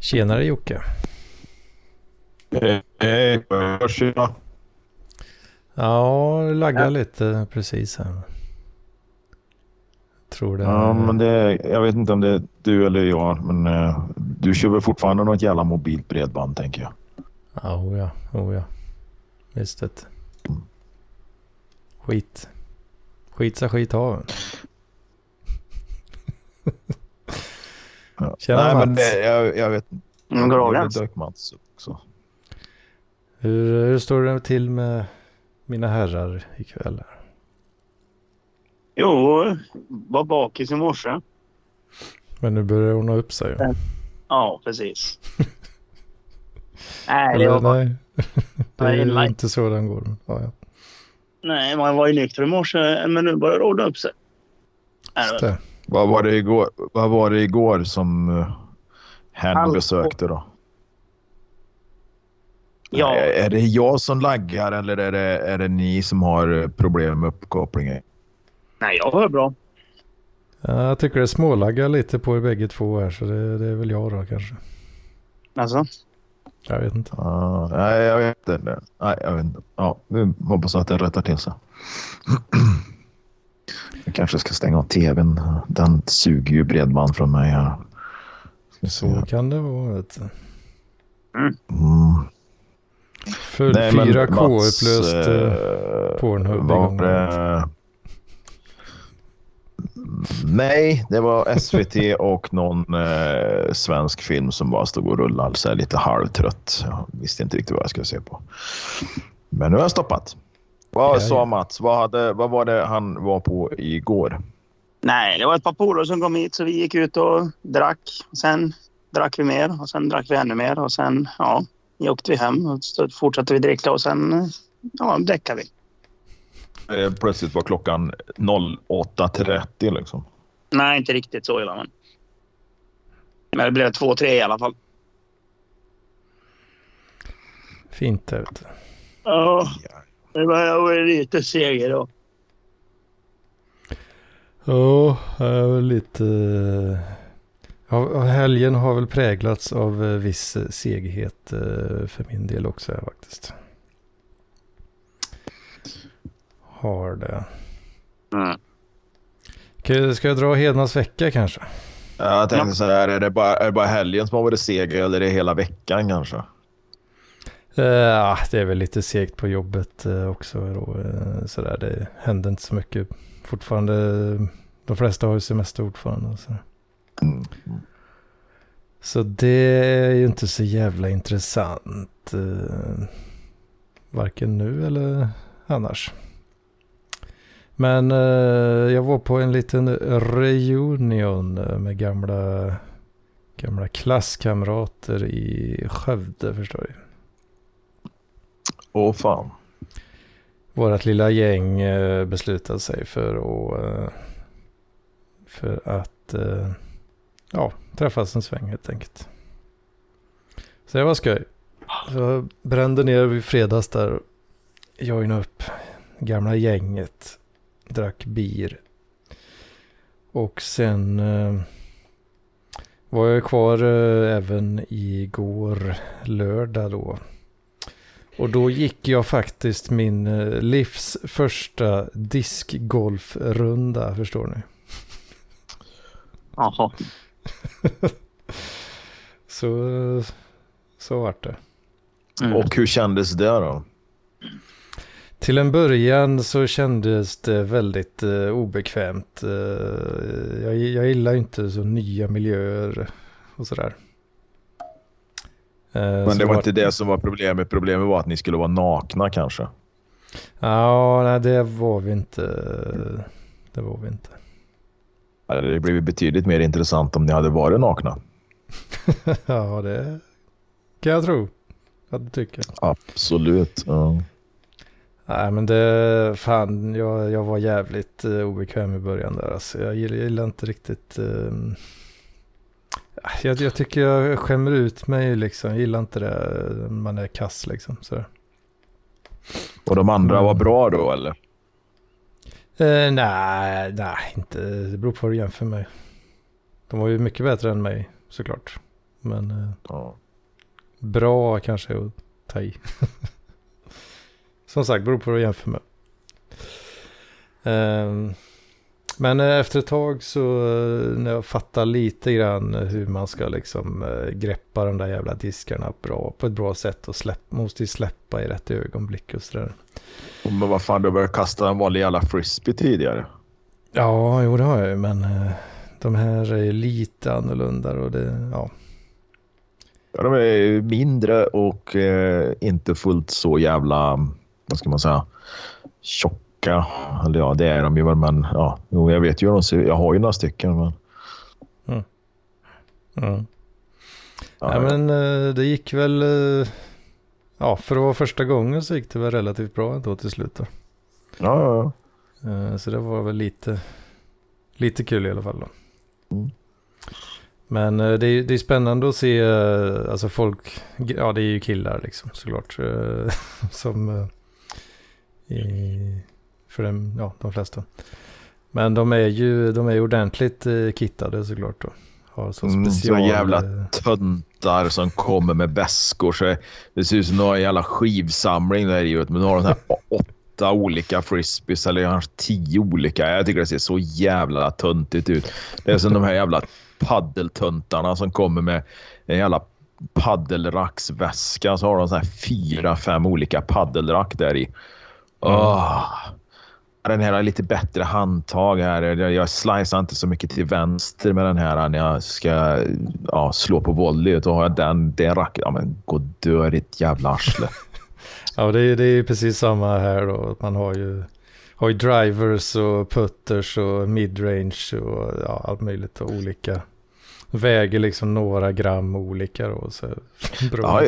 Tjenare Jocke. Hej, hörs jag? Ja, det laggar ja. lite precis här. Tror det. Ja, men det, jag vet inte om det är du eller jag, men uh, du kör väl fortfarande något jävla mobilt bredband tänker jag. Ja, oh ja, oh ja. Visst det. Skit. Skit sa skit haven. Tjena Nej, Mats. men det, jag, jag vet inte. Det dök Mats också. Hur, hur står det till med mina herrar ikväll? Jo, var bakis i morse. Men nu börjar hon ha upp sig. Ja, Ja, precis. nej, det var nej. det är nej. inte så den går. Ja, ja. Nej, man var ju nykter i morse, men nu börjar det ordna upp sig. Är det Just det. Vad var det igår, vad var det igår som uh, hen Allt. besökte då? Ja, Är, är det jag som laggar eller är det, är det ni som har eh, problem med uppkopplingen? nej, jag hör bra. Ja, jag tycker det smålaggar lite på er bägge två här så det, det är väl jag då kanske. Alltså, Jag vet inte. Ah, nej, jag vet inte. Nej, jag vet inte. Ja, vi hoppas att det rättar till sig. Jag kanske ska stänga av tvn. Den suger ju bredband från mig. Så kan det vara. Vet du. Mm. Full Nej, men 4K Mats, upplöst eh, eh, Pornhub var det- Nej, det var SVT och någon eh, svensk film som bara stod och rullade så här lite halvtrött. Jag visste inte riktigt vad jag skulle se på. Men nu har jag stoppat. Vad sa. Mats? Vad, hade, vad var det han var på igår? nej, det var ett par polare som kom hit så vi gick ut och drack. Sen drack vi mer och sen drack vi ännu mer och sen, ja, åkte vi hem och så fortsatte vi dricka och sen, ja, däckade vi. Eh, Plötsligt var klockan 08.30 liksom. Nej, inte riktigt så illa men. Men det blev två, tre i alla fall. Fint det vet du. Ja, det var, jag var lite seg idag. Ja, jag är väl lite... Ja, helgen har väl präglats av eh, viss eh, seghet eh, för min del också faktiskt. Har det. Mm. Ska jag dra Hedmans vecka kanske? Jag tänkte så här, är det, bara, är det bara helgen som har varit seg eller är det hela veckan kanske? Uh, det är väl lite segt på jobbet uh, också. Då, eh, sådär. Det händer inte så mycket fortfarande. De flesta har ju semester fortfarande. och Så. Mm. så det är ju inte så jävla intressant. Varken nu eller annars. Men jag var på en liten reunion med gamla, gamla klasskamrater i Skövde förstår du. Åh fan. vårat lilla gäng eh, beslutade sig för att, eh, för att eh, ja, träffas en sväng helt enkelt. Så det var skoj. Så jag brände ner vid fredags där, joinade upp gamla gänget, drack bir. Och sen eh, var jag kvar eh, även igår lördag då. Och då gick jag faktiskt min eh, livs första diskgolfrunda, förstår ni. Jaha. Så, så vart det. Mm. Och hur kändes det då? Till en början så kändes det väldigt eh, obekvämt. Eh, jag, jag gillar inte så nya miljöer och sådär. Eh, Men det var vart- inte det som var problemet. Problemet var att ni skulle vara nakna kanske. Ja, nej det var vi inte. Det var vi inte. Det blev betydligt mer intressant om ni hade varit nakna. ja, det kan jag tro. Att du tycker. Absolut. Ja. Nej men det, fan jag, jag var jävligt uh, obekväm i början där. Alltså, jag gillar, inte riktigt. ehm, jag, jag tycker jag skämmer ut mig liksom. Jag gillar inte det man är kass liksom. Så. Och de andra Mm. var bra då eller? Eh, nej, nej, inte. Det beror på vad du jämför med. De var ju mycket bättre än mig såklart. Men eh, Ja. bra kanske att ta i. Som sagt, beror på vad du jämför med. Ehm, men eh, efter ett tag så eh, när jag fattar lite grann hur man ska liksom eh, greppa de där jävla diskarna bra på ett bra sätt och släpp, måste ju släppa i rätt ögonblick och sådär. Men vad fan, du började kasta en vanlig jävla frisbee tidigare. Ja, jo det har jag ju, men de här är lite annorlunda och det, ja. Ja, de är mindre och eh, inte fullt så jävla, vad ska man säga, tjocka. Eller ja, det är de ju väl, men ja, jo, jag vet ju hur de ser. Jag har ju några stycken. Men, Mm. ja, Ja, men eh, det gick väl, eh, ja för att vara första gången så gick det väl relativt bra ändå till slut då. ja, ja, ja. Eh, Så det var väl lite, lite kul i alla fall då. Mm. Men det är, det är spännande att se, alltså folk, ja det är ju killar liksom såklart. Som, i, för dem, ja de flesta. Men de är ju, de är ju ordentligt eh, kittade såklart då. Har så Mm, så special... jävla eh, Töntar som kommer med väskor. Så det ser ut som någon jävla skivsamling där i. Men nu har de här åtta olika frisbees eller kanske tio olika. Jag tycker det ser så jävla töntigt ut. Det är som de här jävla paddeltöntarna som kommer med en jävla paddelracksväska. Så har de så här fyra, fem olika paddelrack där i. Åh. Den här har lite bättre handtag här. Jag jag slicear inte så mycket till vänster med den här när jag ska ja, slå på volley. Då har jag den, det racket. Ja, men gå och dö ditt jävla arsle. Ja, det är, det är precis samma här då. Man har ju, har ju drivers och putters och midrange och ja, allt möjligt och olika. Väger liksom några gram olika då. Så, Ja,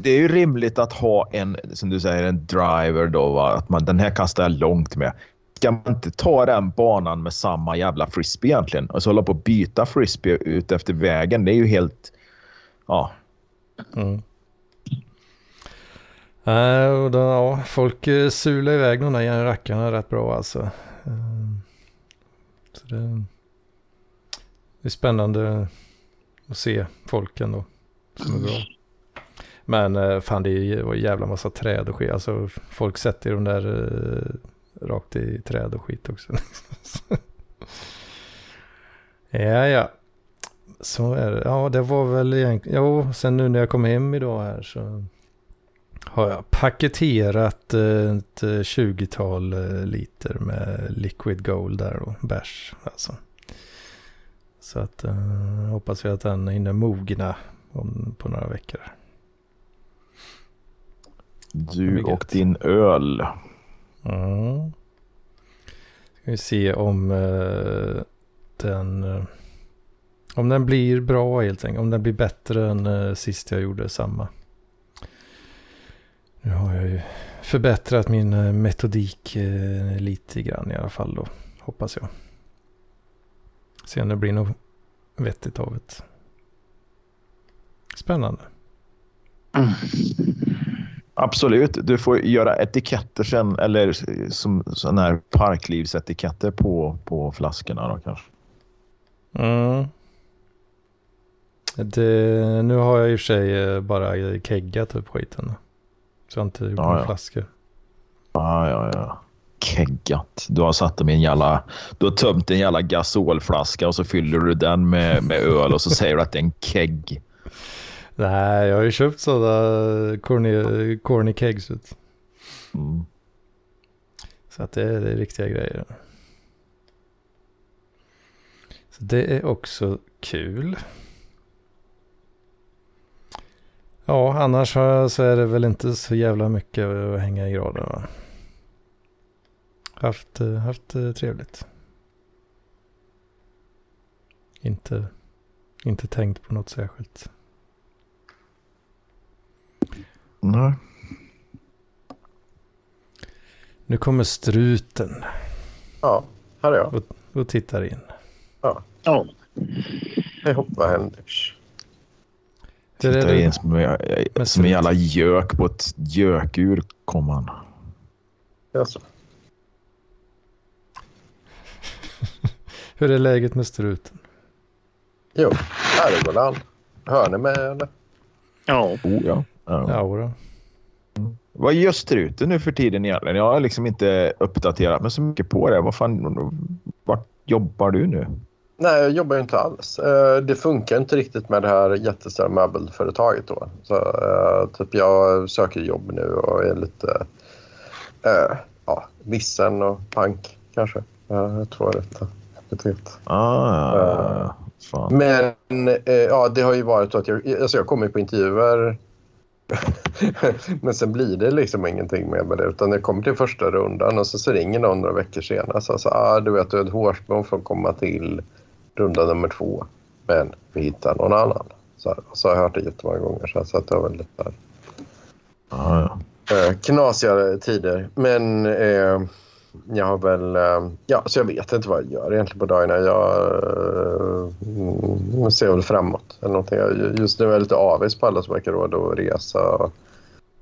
det är ju rimligt att ha en, som du säger, en driver då. Va? Att man, den här kastar jag långt med. Ska man inte ta den banan med samma jävla frisbee egentligen? Och så hålla på att byta frisbee ut efter vägen. Det är ju helt... Ja, Mm. Nej, och då, ja, folk eh, sular iväg de där rackarna rätt bra alltså. Så det, det är spännande att se folken då som är bra. Men eh, fan det var en jävla massa träd och skit. Alltså folk sätter de där eh, rakt i träd och skit också. ja, ja. Så är det. Ja, det var väl egentligen. Jo, sen nu när jag kom hem idag här så har jag paketerat eh, ett eh, 20-tal liter med liquid gold där då. bärs. Alltså. Så att eh, hoppas vi att den hinner mogna om, på några veckor. Du och din öl. Mm. Ska vi se om eh, den eh, om den blir bra helt enkelt. Om den blir bättre än eh, sist jag gjorde samma. Nu har jag ju förbättrat min metodik lite grann i alla fall då. Hoppas jag. Se om det blir något vettigt av det. Spännande. Mm. Absolut. Du får göra etiketter sen, eller som sådana här parklivsetiketter på, på flaskorna då kanske. Mm. Det, nu har jag i och för sig eh, bara keggat upp skiten. Så jag har inte gjort Ja, några ja. flaskor. Ja, ja, ja. Keggat. Du har satt dem i en jävla... Du har tömt en jävla gasolflaska och så fyller du den med, med öl och så säger du att det är en kegg. Nej, jag har ju köpt sådana corny, corny kegs. Mm. Så att det, är- det är riktiga grejer. Så det är också kul. Ja, annars så är det väl inte så jävla mycket att hänga i graden. Va? Haft, eh, haft eh, trevligt. Inte, inte tänkt på något särskilt. Nej. Nu kommer struten Ja, här är jag. och tittar in. Ja. Hej hopp, vad händer? Hur är Titta det? in som, som en jävla gök på ett gökur kom han. Jaså? Hur är läget med struten? Jo, Herrgården. Hör ni mig eller? Ja. Oh, ja. ja. Ja, då. Vad är österuten nu för tiden egentligen? Jag har liksom inte uppdaterat mig så mycket på det. Vad fan, vart jobbar du nu? Nej, jag jobbar ju inte alls. Eh, Det funkar inte riktigt med det här jättestora möbelföretaget då. Så, eh, typ jag söker jobb nu och är lite eh, ja, vissen och pank kanske. Jag tror det. Vet. Ah, Eh. fan. Men eh, ja, det har ju varit så att jag, alltså jag kommer på intervjuer men sen blir det liksom ingenting mer med det utan jag kommer till första rundan och så, så ringer någon några veckor senare så, så ah, du vet du är ett hårsprång för att komma till runda nummer två men vi hittar någon annan. Så, så har jag hört det jättemånga gånger så, så att det var väl lite där. Ah, ja. Eh, knasiga tider. Men eh, jag har väl... Eh, ja, så jag vet inte vad jag gör egentligen på dagarna. Jag eh, ser väl framåt. Eller någonting. Just nu är jag lite avis på alla som verkar råd att resa och,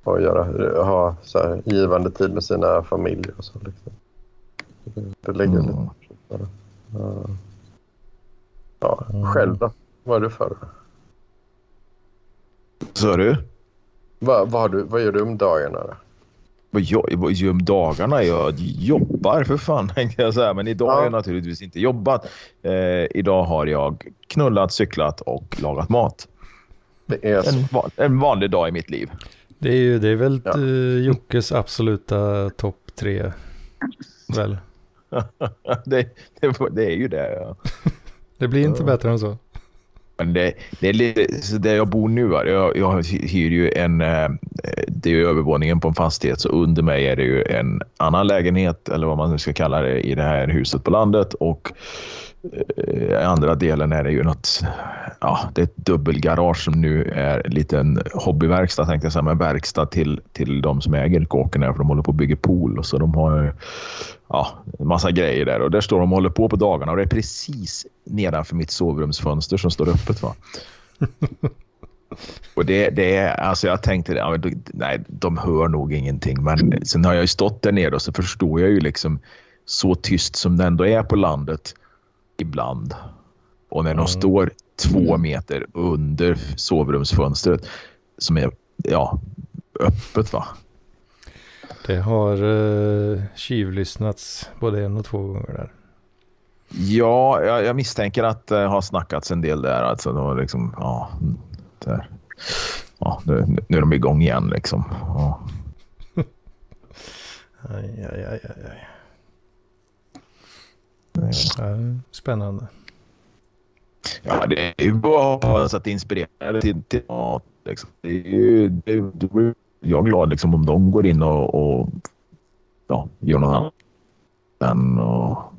och göra, ha så här, givande tid med sina familjer och så. Liksom. Det, ligger Mm. lite... Ja. Ja, själv då? Vad är du för? Så du? Vad, vad, du, vad gör du om dagarna? Då? Dagarna? Jag jobbar för fan tänkte jag säga. Men idag har Ja. jag naturligtvis inte jobbat. Eh, idag har jag knullat, cyklat och lagat mat. Det är En, en vanlig dag i mitt liv. Det är ju det är väl Ja. eh, Jockes absoluta topp tre. Väl? det, det, det är ju det. Ja. Det blir inte bättre än så. Men det, det är lite, så där jag bor nu, jag, jag hyr ju en, eh, det är ju övervåningen på en fastighet så under mig är det ju en annan lägenhet eller vad man nu ska kalla det i det här huset på landet. Och andra delen är det ju något, ja det är ett dubbelgarage som nu är en liten hobbyverkstad tänkte jag säga, men verkstad till, till de som äger kåken här för de håller på att bygga pool och så de har ja, massa grejer där och där står de och håller på på dagarna och det är precis nedanför mitt sovrumsfönster som står öppet. Va? och det, det är, alltså jag tänkte, ja, nej, de hör nog ingenting. Men sen har jag ju stått där nere och så förstår jag ju liksom så tyst som det ändå är på landet ibland. Och när de Mm. står två meter under sovrumsfönstret som är ja, öppet va. Det har uh, tjuvlyssnats både en och två gånger där. Ja, jag, jag misstänker att det har snackats en del där. Alltså, var liksom, ja, där. Ja, nu, nu är de igång igen liksom. Ja. Aj, aj, aj, aj, Ja, spännande. Ja, det är ju bara att hoppas att det inspirerar till, till ja, liksom. det är ju, det, det, blir- Jag är glad liksom, om de går in och, och ja, gör något annat. än och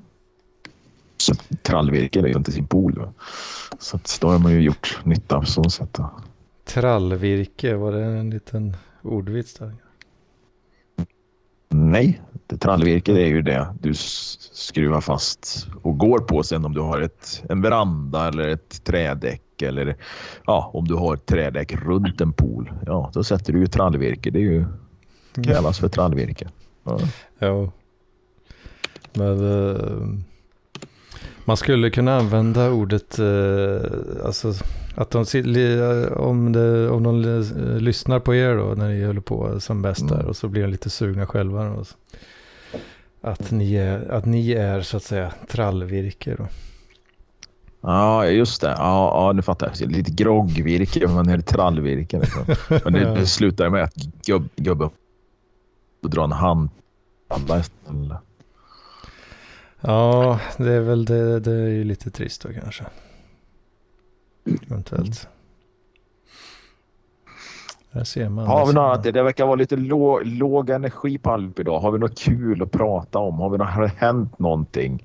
så trallvirke liksom, till sin pool. Så att, då har man ju gjort nytta på så sätt. då. Trallvirke, var det en liten ordvits där? Nej, det trallvirke det är ju det du skruvar fast och går på sen om du har ett, en veranda eller ett trädäck eller ja, om du har ett trädäck runt en pool. Ja, då sätter du ju trallvirke. Det är ju kallas för trallvirke. Ja. Ja. Men eh, man skulle kunna använda ordet, eh, alltså att de, om, det, om de eh, lyssnar på er då när ni håller på som bäst där Mm. och så blir de lite sugna själva. Då. Att, ni är, att ni är så att säga trallvirke då. ja, just det. Ja, ja, nu fattar jag. Lite groggvirke, men är trallvirke? Liksom. Men det, det slutar med att gubb, gubben drar en hand. Ja, det är väl det, det är ju lite trist då kanske. Eventuellt. Där ser man. Har vi något annat? Det verkar vara lite låg, låg energi på allihop idag. Har vi något kul att prata om? Har, vi något, har det hänt någonting?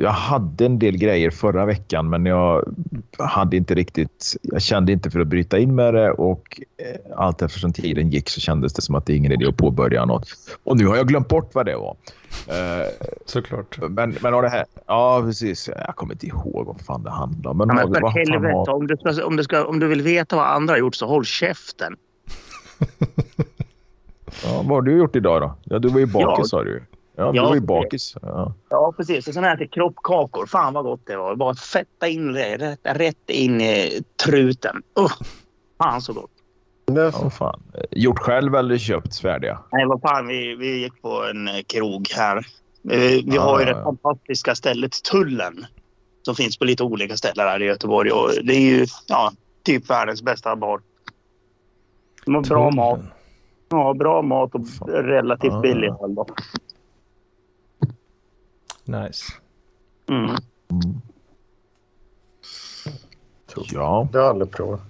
Jag hade en del grejer förra veckan men jag hade inte riktigt, jag kände inte för att bryta in med det och eh, allt eftersom tiden gick så kändes det som att det är ingen idé att påbörja något. Och nu har jag glömt bort vad det var. Eh, Såklart. Men, men har det här, ja precis, jag kommer inte ihåg vad fan det handlar om. Men, Ja, men för vad fan helvete, har- om du, ska, om, du ska, om du vill veta vad andra har gjort så håll käften. ja, vad har du gjort idag då? Ja, du var ju bakis sa du. Ja, du Ja, var ju bakis. Ja. Ja, precis. Och sen äter jag kroppkakor. Fan vad gott det var. Bara fetta in det rätt, rätt in i truten. Uh, fan så gott. Det är ja, så. fan. Gjort själv eller köpt färdiga? Nej, vad fan. Vi, vi gick på en eh, krog här. Vi, vi har ju Ah. det fantastiska stället Tullen. Som finns på lite olika ställen här i Göteborg. Och det är ju ja, typ världens bästa bar. De har bra Tullen. mat. Ja, bra mat och relativt Ah. billig öl. Nice. Mm. Ja. Det har jag aldrig provat.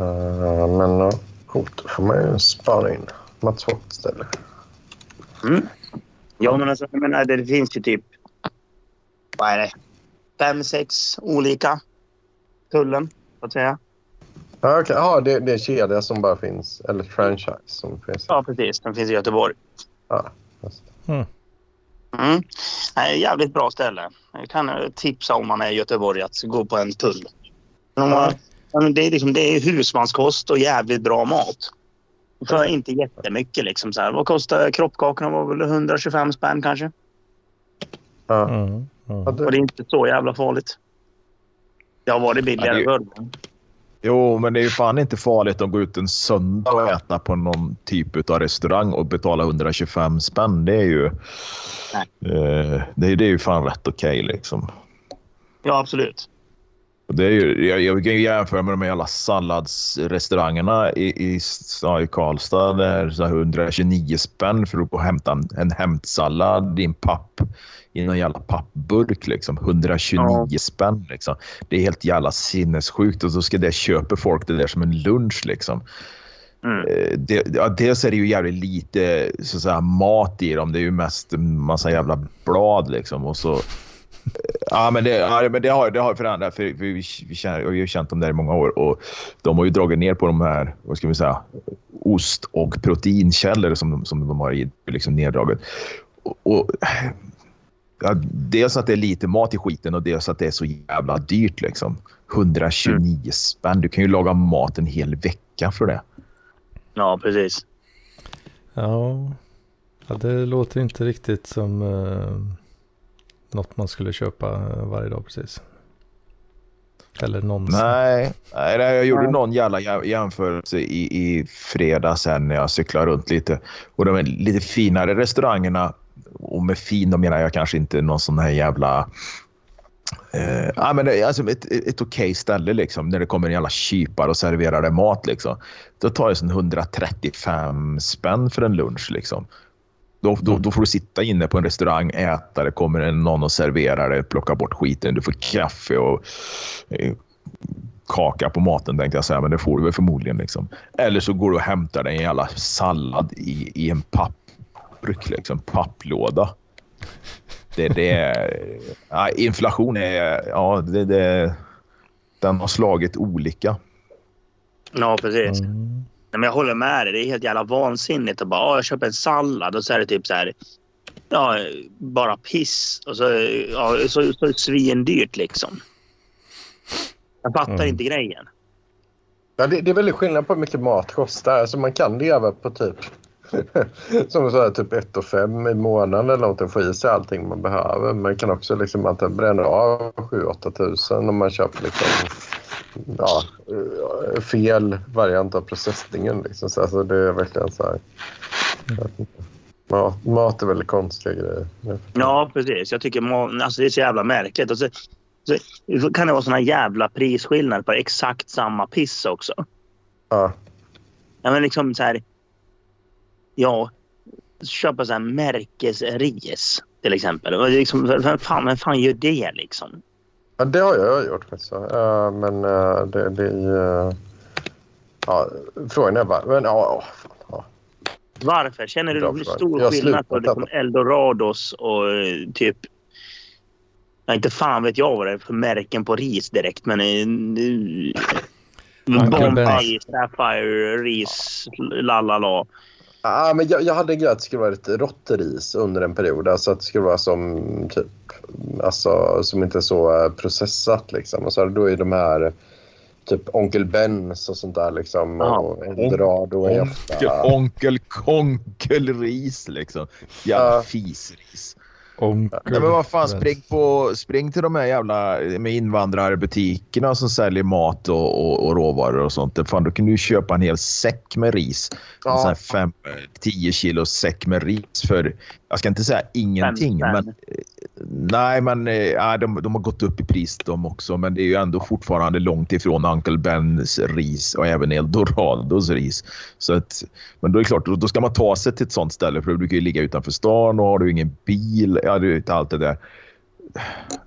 Uh, men ja, coolt. Då får man ju spara in. Mats Holt ställe. Mm. Ja, men alltså, jag menar, det finns ju typ... Vad är det? Fem, sex olika tullen, så att säga. Ja, okej. Ja, det, det är en kedja som bara finns. Eller franchise som finns. Ja, precis. Den finns i Göteborg. Ja. Mm. Mm. Nej, jävligt bra ställe. Jag kan eh, tipsa om man är i Göteborg att gå på en tull. De har, ja, men det, är liksom, det är husmanskost och jävligt bra mat. För inte jättemycket. Liksom, så här. Vad kostar kroppkakorna? var väl 125 spänn kanske. Mm. Mm. Och det är inte så jävla farligt. Det har varit billigare förr. Jo, men det är ju fan inte farligt att gå ut en söndag och äta på någon typ av restaurang och betala 125 spänn. Det är ju, eh, det, är- det är ju fan rätt okej liksom. Ja, absolut. Det är ju, jag, jag kan ju jämföra med de jävla salladsrestaurangerna i, i, ja, i Karlstad. Där så här 129 spänn för att gå och hämta en, en hämtsallad i en papp i någon jävla pappburk. Liksom. 129 spänn. Liksom. Det är helt jävla sinnessjukt och så ska det köpa folk det där som en lunch. Liksom. Mm. Eh, Det, ja, dels är det ju jävligt lite så att säga, mat i dem. Det är ju mest massa jävla blad liksom. Och så, ja, men det, ja, men det har, det har förändrat. För, vi, vi, känner, vi har känt dem där i många år och de har ju dragit ner på de här, vad ska vi säga, ost och proteinkällor som, de- som de har i, liksom neddraget. Och, och, ja, dels att det är lite mat i skiten och dels att det är så jävla dyrt. Liksom. 129 spänn. Du kan ju laga mat en hel vecka för det. Ja, precis. Ja. ja, det låter inte riktigt som eh, något man skulle köpa eh, varje dag precis. Eller någonsin. Nej, nej jag gjorde någon jävla jä- jämförelse i, i fredags sen när jag cyklade runt lite. Och de är lite finare restaurangerna, och med fin då menar jag kanske inte någon sån här jävla... Eh, ja, men det, är alltså ett, ett, okej ställe liksom, när det kommer en jävla kypar och serverar dig mat. Liksom. Då tar det sån 135 spänn för en lunch. Liksom. Då, då, då får du sitta inne på en restaurang, äta, det kommer någon och serverar det, plocka bort skiten, du får kaffe och eh, kaka på maten tänkte jag säga, men det får du väl förmodligen. Liksom. Eller så går du och hämtar dig en jävla sallad i, i en pappburk, liksom, papplåda. Det, det är, ja, inflation är, ja, det, det, den har slagit olika. Ja, precis. Mm. Nej, men jag håller med dig. Det är helt jävla vansinnigt att bara "Ja, jag köper en sallad och så är det typ så här. Ja, bara piss. Och så, ja, så, så svindyrt liksom. Jag fattar Mm. inte grejen. ja, det, det är väldigt skillnad på hur mycket mat kostar. Alltså man kan leva på typ som så här, typ 1 och 5 i månaden eller någonting. Få i sig allting man behöver. Man kan också liksom bränna av 7-8 tusen om man köper liksom, ja, fel variant av processningen. Liksom. Så alltså, det är verkligen så här. inte. Mat, är väldigt konstiga grejer. Ja, precis. Jag tycker alltså, det är så jävla märkligt. Och så, så kan det vara såna jävla prisskillnader på exakt samma piss också. Ja. Ja, men liksom så här. Ja, köpa så här märkesris till exempel. Och liksom, vem, fan, vem fan gör det liksom? Ja, det har jag gjort faktiskt. Uh, men uh, det, det är... Uh, ja, frågan är bara... Men ja, ja. Varför? Känner du Bra stor Jag skillnad på liksom Eldorados och eh, typ... Ja, inte fan vet jag vad det är för märken på ris direkt, men... Uh, Bombay, Sapphire, ris, lalala. Ja, men jag, jag hade en grej att det skulle vara lite rått ris under en period. Alltså att det skulle vara som typ... Alltså som inte är så eh, processat liksom. Och så då är de här typ Onkel Bens och sånt där liksom. Ja. Och Eldorado är ofta... Onkel Konkelris liksom. Jävla Ja. fisris. Onkel. Nej, men vad fan, spring, på, spring till de här jävla med invandrarbutikerna som säljer mat och, och, och råvaror och sånt. Fan, då kan du köpa en hel säck med ris. En sån Ja, här fem, 10 kilo säck med ris för, jag ska inte säga ingenting, Fem spänn. men eh, nej, men eh, ja, de, de har gått upp i pris de också, men det är ju ändå fortfarande långt ifrån Uncle Bens ris och även Eldorados ris. Så att, men då är det klart, då, då ska man ta sig till ett sånt ställe för du kan ju ligga utanför stan och har du ingen bil, ja du vet allt det där.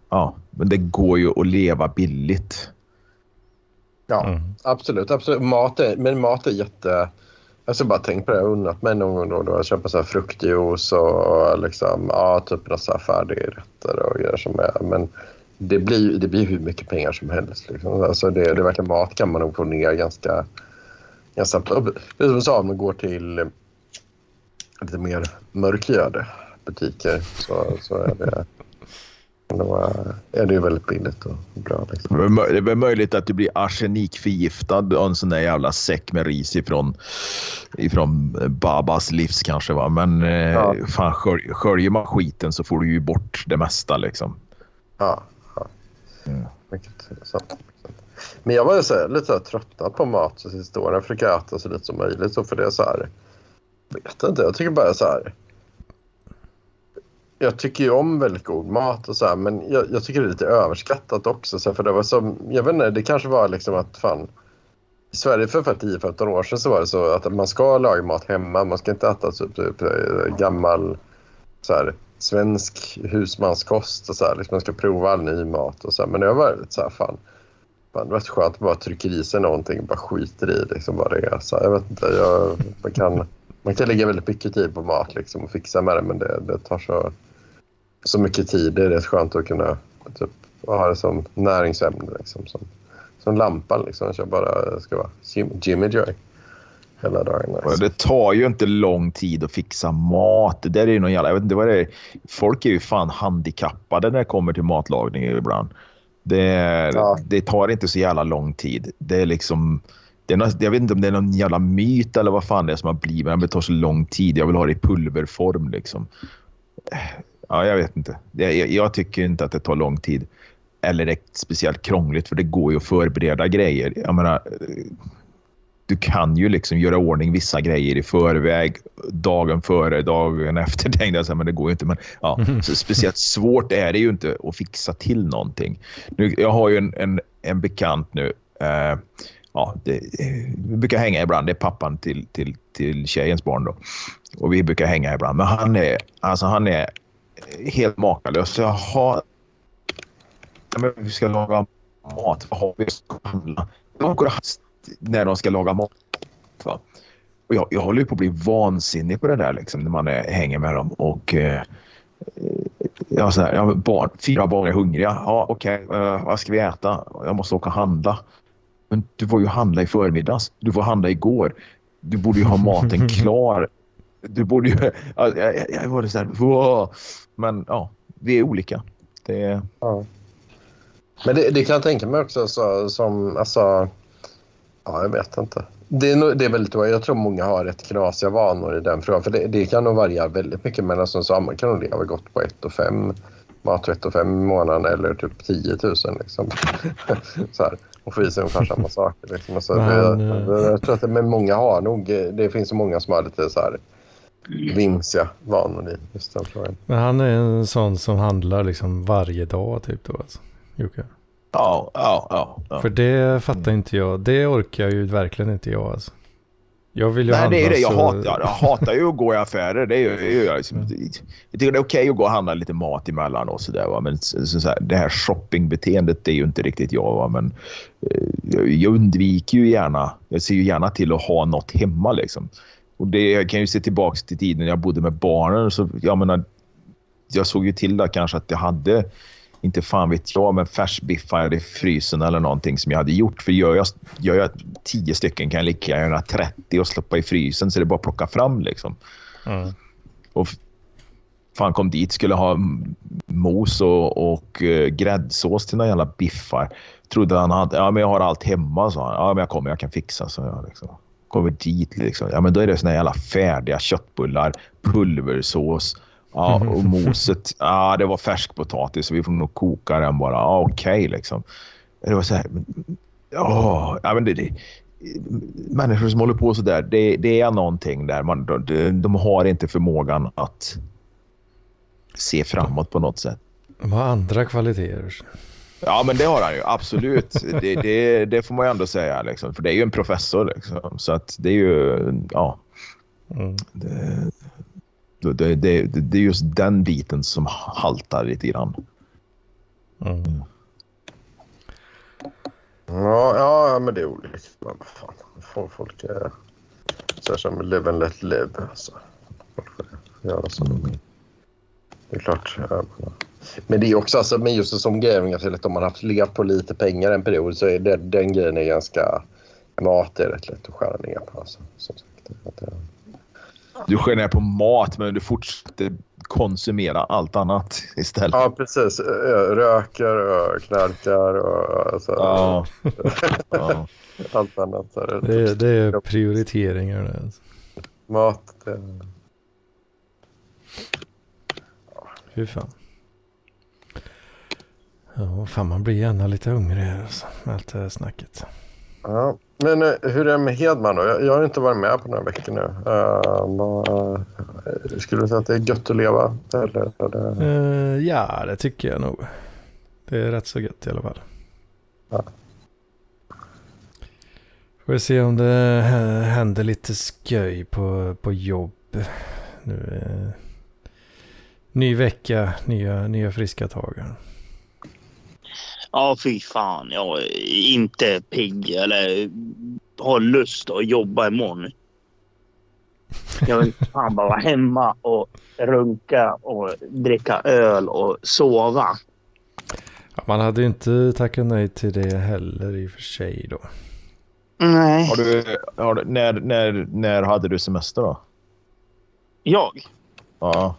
Ja, men det går ju att leva billigt. ja Mm. absolut. absolut. Mat är, men mat är jätte... Jag ska bara tänka på det. Jag har unnat mig någon gång då och då att köpa så här fruktjuice och liksom, ja, typ några så här färdigrätter och grejer som är. Men det blir, det blir hur mycket pengar som helst. Liksom. Alltså det, det är verkligen mat kan man nog få ner ganska, ganska snabbt. Det är som du sa, om man går till lite mer mörkhyade butiker så, så är det då är det ju väldigt billigt och bra. Liksom. Det är det möjligt att du blir arsenikförgiftad av en sån där jävla säck med ris ifrån, ifrån Babas livs kanske. Va? Men eh, Ja. fan, skölj, sköljer man skiten så får du ju bort det mesta. Liksom. Ja, ja. Mm. Men jag var ju så här, lite så här tröttnad på mat så sista åren. Jag försöker äta så lite som möjligt. Så för det är så här, vet inte, jag tycker bara så här. Jag tycker ju om väldigt god mat och så här, men jag, jag tycker det är lite överskattat också. Så här, för det var som, jag vet inte, det kanske var liksom att fan i Sverige för, 10-15 år sedan så var det så att man ska laga mat hemma. Man ska inte äta typ, typ eh, gammal så här, svensk husmanskost och så här. Liksom man ska prova all ny mat och så här. Men jag var lite så här, fan. fan det var skönt att bara trycka i sig någonting och bara skiter i liksom vad det är. Så här, jag vet inte, jag, man, kan, man kan lägga väldigt mycket tid på mat liksom och fixa med det men det, det tar så, så mycket tid. Det är rätt skönt att kunna typ, ha det som näringsämne liksom. Som, som lampan liksom. Jag bara ska vara Jim- Jimmy Joy hela dagen. Liksom. Det tar ju inte lång tid att fixa mat. Det där är ju någon jävla, jag vet inte vad det är. Folk är ju fan handikappade när det kommer till matlagning ibland. Det, Ja. det tar inte så jävla lång tid. Det är liksom... Det är nå- jag vet inte om det är någon jävla myt eller vad fan det är som har blivit. Men det tar så lång tid. Jag vill ha det i pulverform liksom. Ja, jag vet inte. Jag, jag tycker inte att det tar lång tid. Eller är speciellt krångligt för det går ju att förbereda grejer. Jag menar, du kan ju liksom göra ordning vissa grejer i förväg, dagen före, dagen efter tänkte jag, men det går ju inte. Men, ja, så speciellt svårt är det ju inte att fixa till någonting. Nu, jag har ju en, en, en bekant nu. Eh, ja, det, vi brukar hänga ibland. Det är pappan till, till, till tjejens barn. Då. Och vi brukar hänga ibland. Men han är, alltså, han är helt makalös. Så Jag har... Ja, men vi ska laga mat. Vad har vi? Ska handla? De går när de ska laga mat. Va? Och jag, jag håller ju på att bli vansinnig på det där liksom, när man är, hänger med dem. Och, eh, ja, så här, ja, barn, fyra barn är hungriga. Ja, Okej, eh, vad ska vi äta? Jag måste åka och handla. Men du var ju handla i förmiddags. Du var handla igår. Du borde ju ha maten klar. Du borde ju... Ja, jag, jag, jag var så här... "Wow." Men ja, vi är olika. Det är... Ja. Men det, det kan jag tänka mig också så, som, alltså, ja jag vet inte. Det är, nog- det är väldigt, jag tror många har rätt knasiga vanor i den frågan. För det, det kan nog variera väldigt mycket. Men alltså, så, man kan nog leva gott på 1 och 5 mat 1 och 5 i månaden eller typ 10 000 liksom. så här, och få i sig ungefär samma saker. Liksom. Alltså, Men, det, eh, det, jag tror att det, men många har nog, det finns så många som har lite så här vimsiga vanor i just den frågan. Men han är en sån som handlar liksom varje dag typ då alltså. Jocke. Ja, ja, ja. ja. För det fattar inte jag. Det orkar ju verkligen inte jag alltså. Jag vill ju Nej, handla det är det. Jag, så... hatar, jag hatar ju att gå i affärer. Det är ju, ju, liksom, jag tycker det är okej att gå och handla lite mat emellan och sådär. va. Men så, så här, det här shoppingbeteendet det är ju inte riktigt jag. Va? Men eh, jag, jag undviker ju gärna. Jag ser ju gärna till att ha något hemma liksom. Och det, jag kan ju se tillbaka till tiden när jag bodde med barnen. Så, jag menar, jag såg ju till där kanske att jag hade inte fan vet jag, men färsbiffar i frysen eller någonting som jag hade gjort. För gör jag, gör jag tio stycken kan jag lika gärna 30 och släppa i frysen så det är bara att plocka fram liksom. Ja. Och Fan kom dit, skulle ha mos och, och uh, gräddsås till några jävla biffar. Trodde han hade, ja men jag har allt hemma sa han. Ja men jag kommer, jag kan fixa så jag liksom. Kommer dit liksom. Ja men då är det såna jävla färdiga köttbullar, pulversås. Ja, och moset, ja det var färskpotatis så vi får nog koka den bara. Ja, okej okay, liksom. Det var så här, ja, ja men det, det, människor som håller på så där, det, det är någonting där. Man, de, de har inte förmågan att se framåt på något sätt. De har andra kvaliteter. Ja, men det har han ju. Absolut. Det, det, det får man ju ändå säga. Liksom. För det är ju en professor. Liksom. Så att det är ju... Ja. Mm. Det, det, det, det, är just den biten som haltar lite grann. Mm. Ja, ja, men det är olika. Men fan, folk är så som live and let live. Alltså. Folk får göra som de vill. Det är klart. Men det är också alltså, men just som att om man haft levt på lite pengar en period så är det, den grejen är ganska... Mat är rätt lätt att skära ner på. Alltså, som sagt. Det, du skär ner på mat men du fortsätter konsumera allt annat istället. Ja, precis. Röker och knarkar och alltså, ja. allt annat. Så det, det, det är prioriteringar. Det. Mat. Det... Hur fan. Ja, fan man blir gärna lite hungrig alltså, med allt det här snacket. Ja, men uh, hur är det med Hedman då? Jag, jag, har inte varit med på några veckor nu. Uh, uh, skulle du säga att det är gött att leva? Eller, eller? ja, det tycker jag nog. Det är rätt så gött i alla fall. Ja. Får vi se om det händer lite sköj på, på jobb. Nu, ny vecka, nya, nya friska tag. Ja, fy fan. Jag är inte pigg eller har lust att jobba imorgon. Jag vill fan bara vara hemma och runka och dricka öl och sova. Ja, man hade inte tackat nej till det heller i och för sig då. Nej. Har du, har du, när, när, när hade du semester då? Jag? Ja.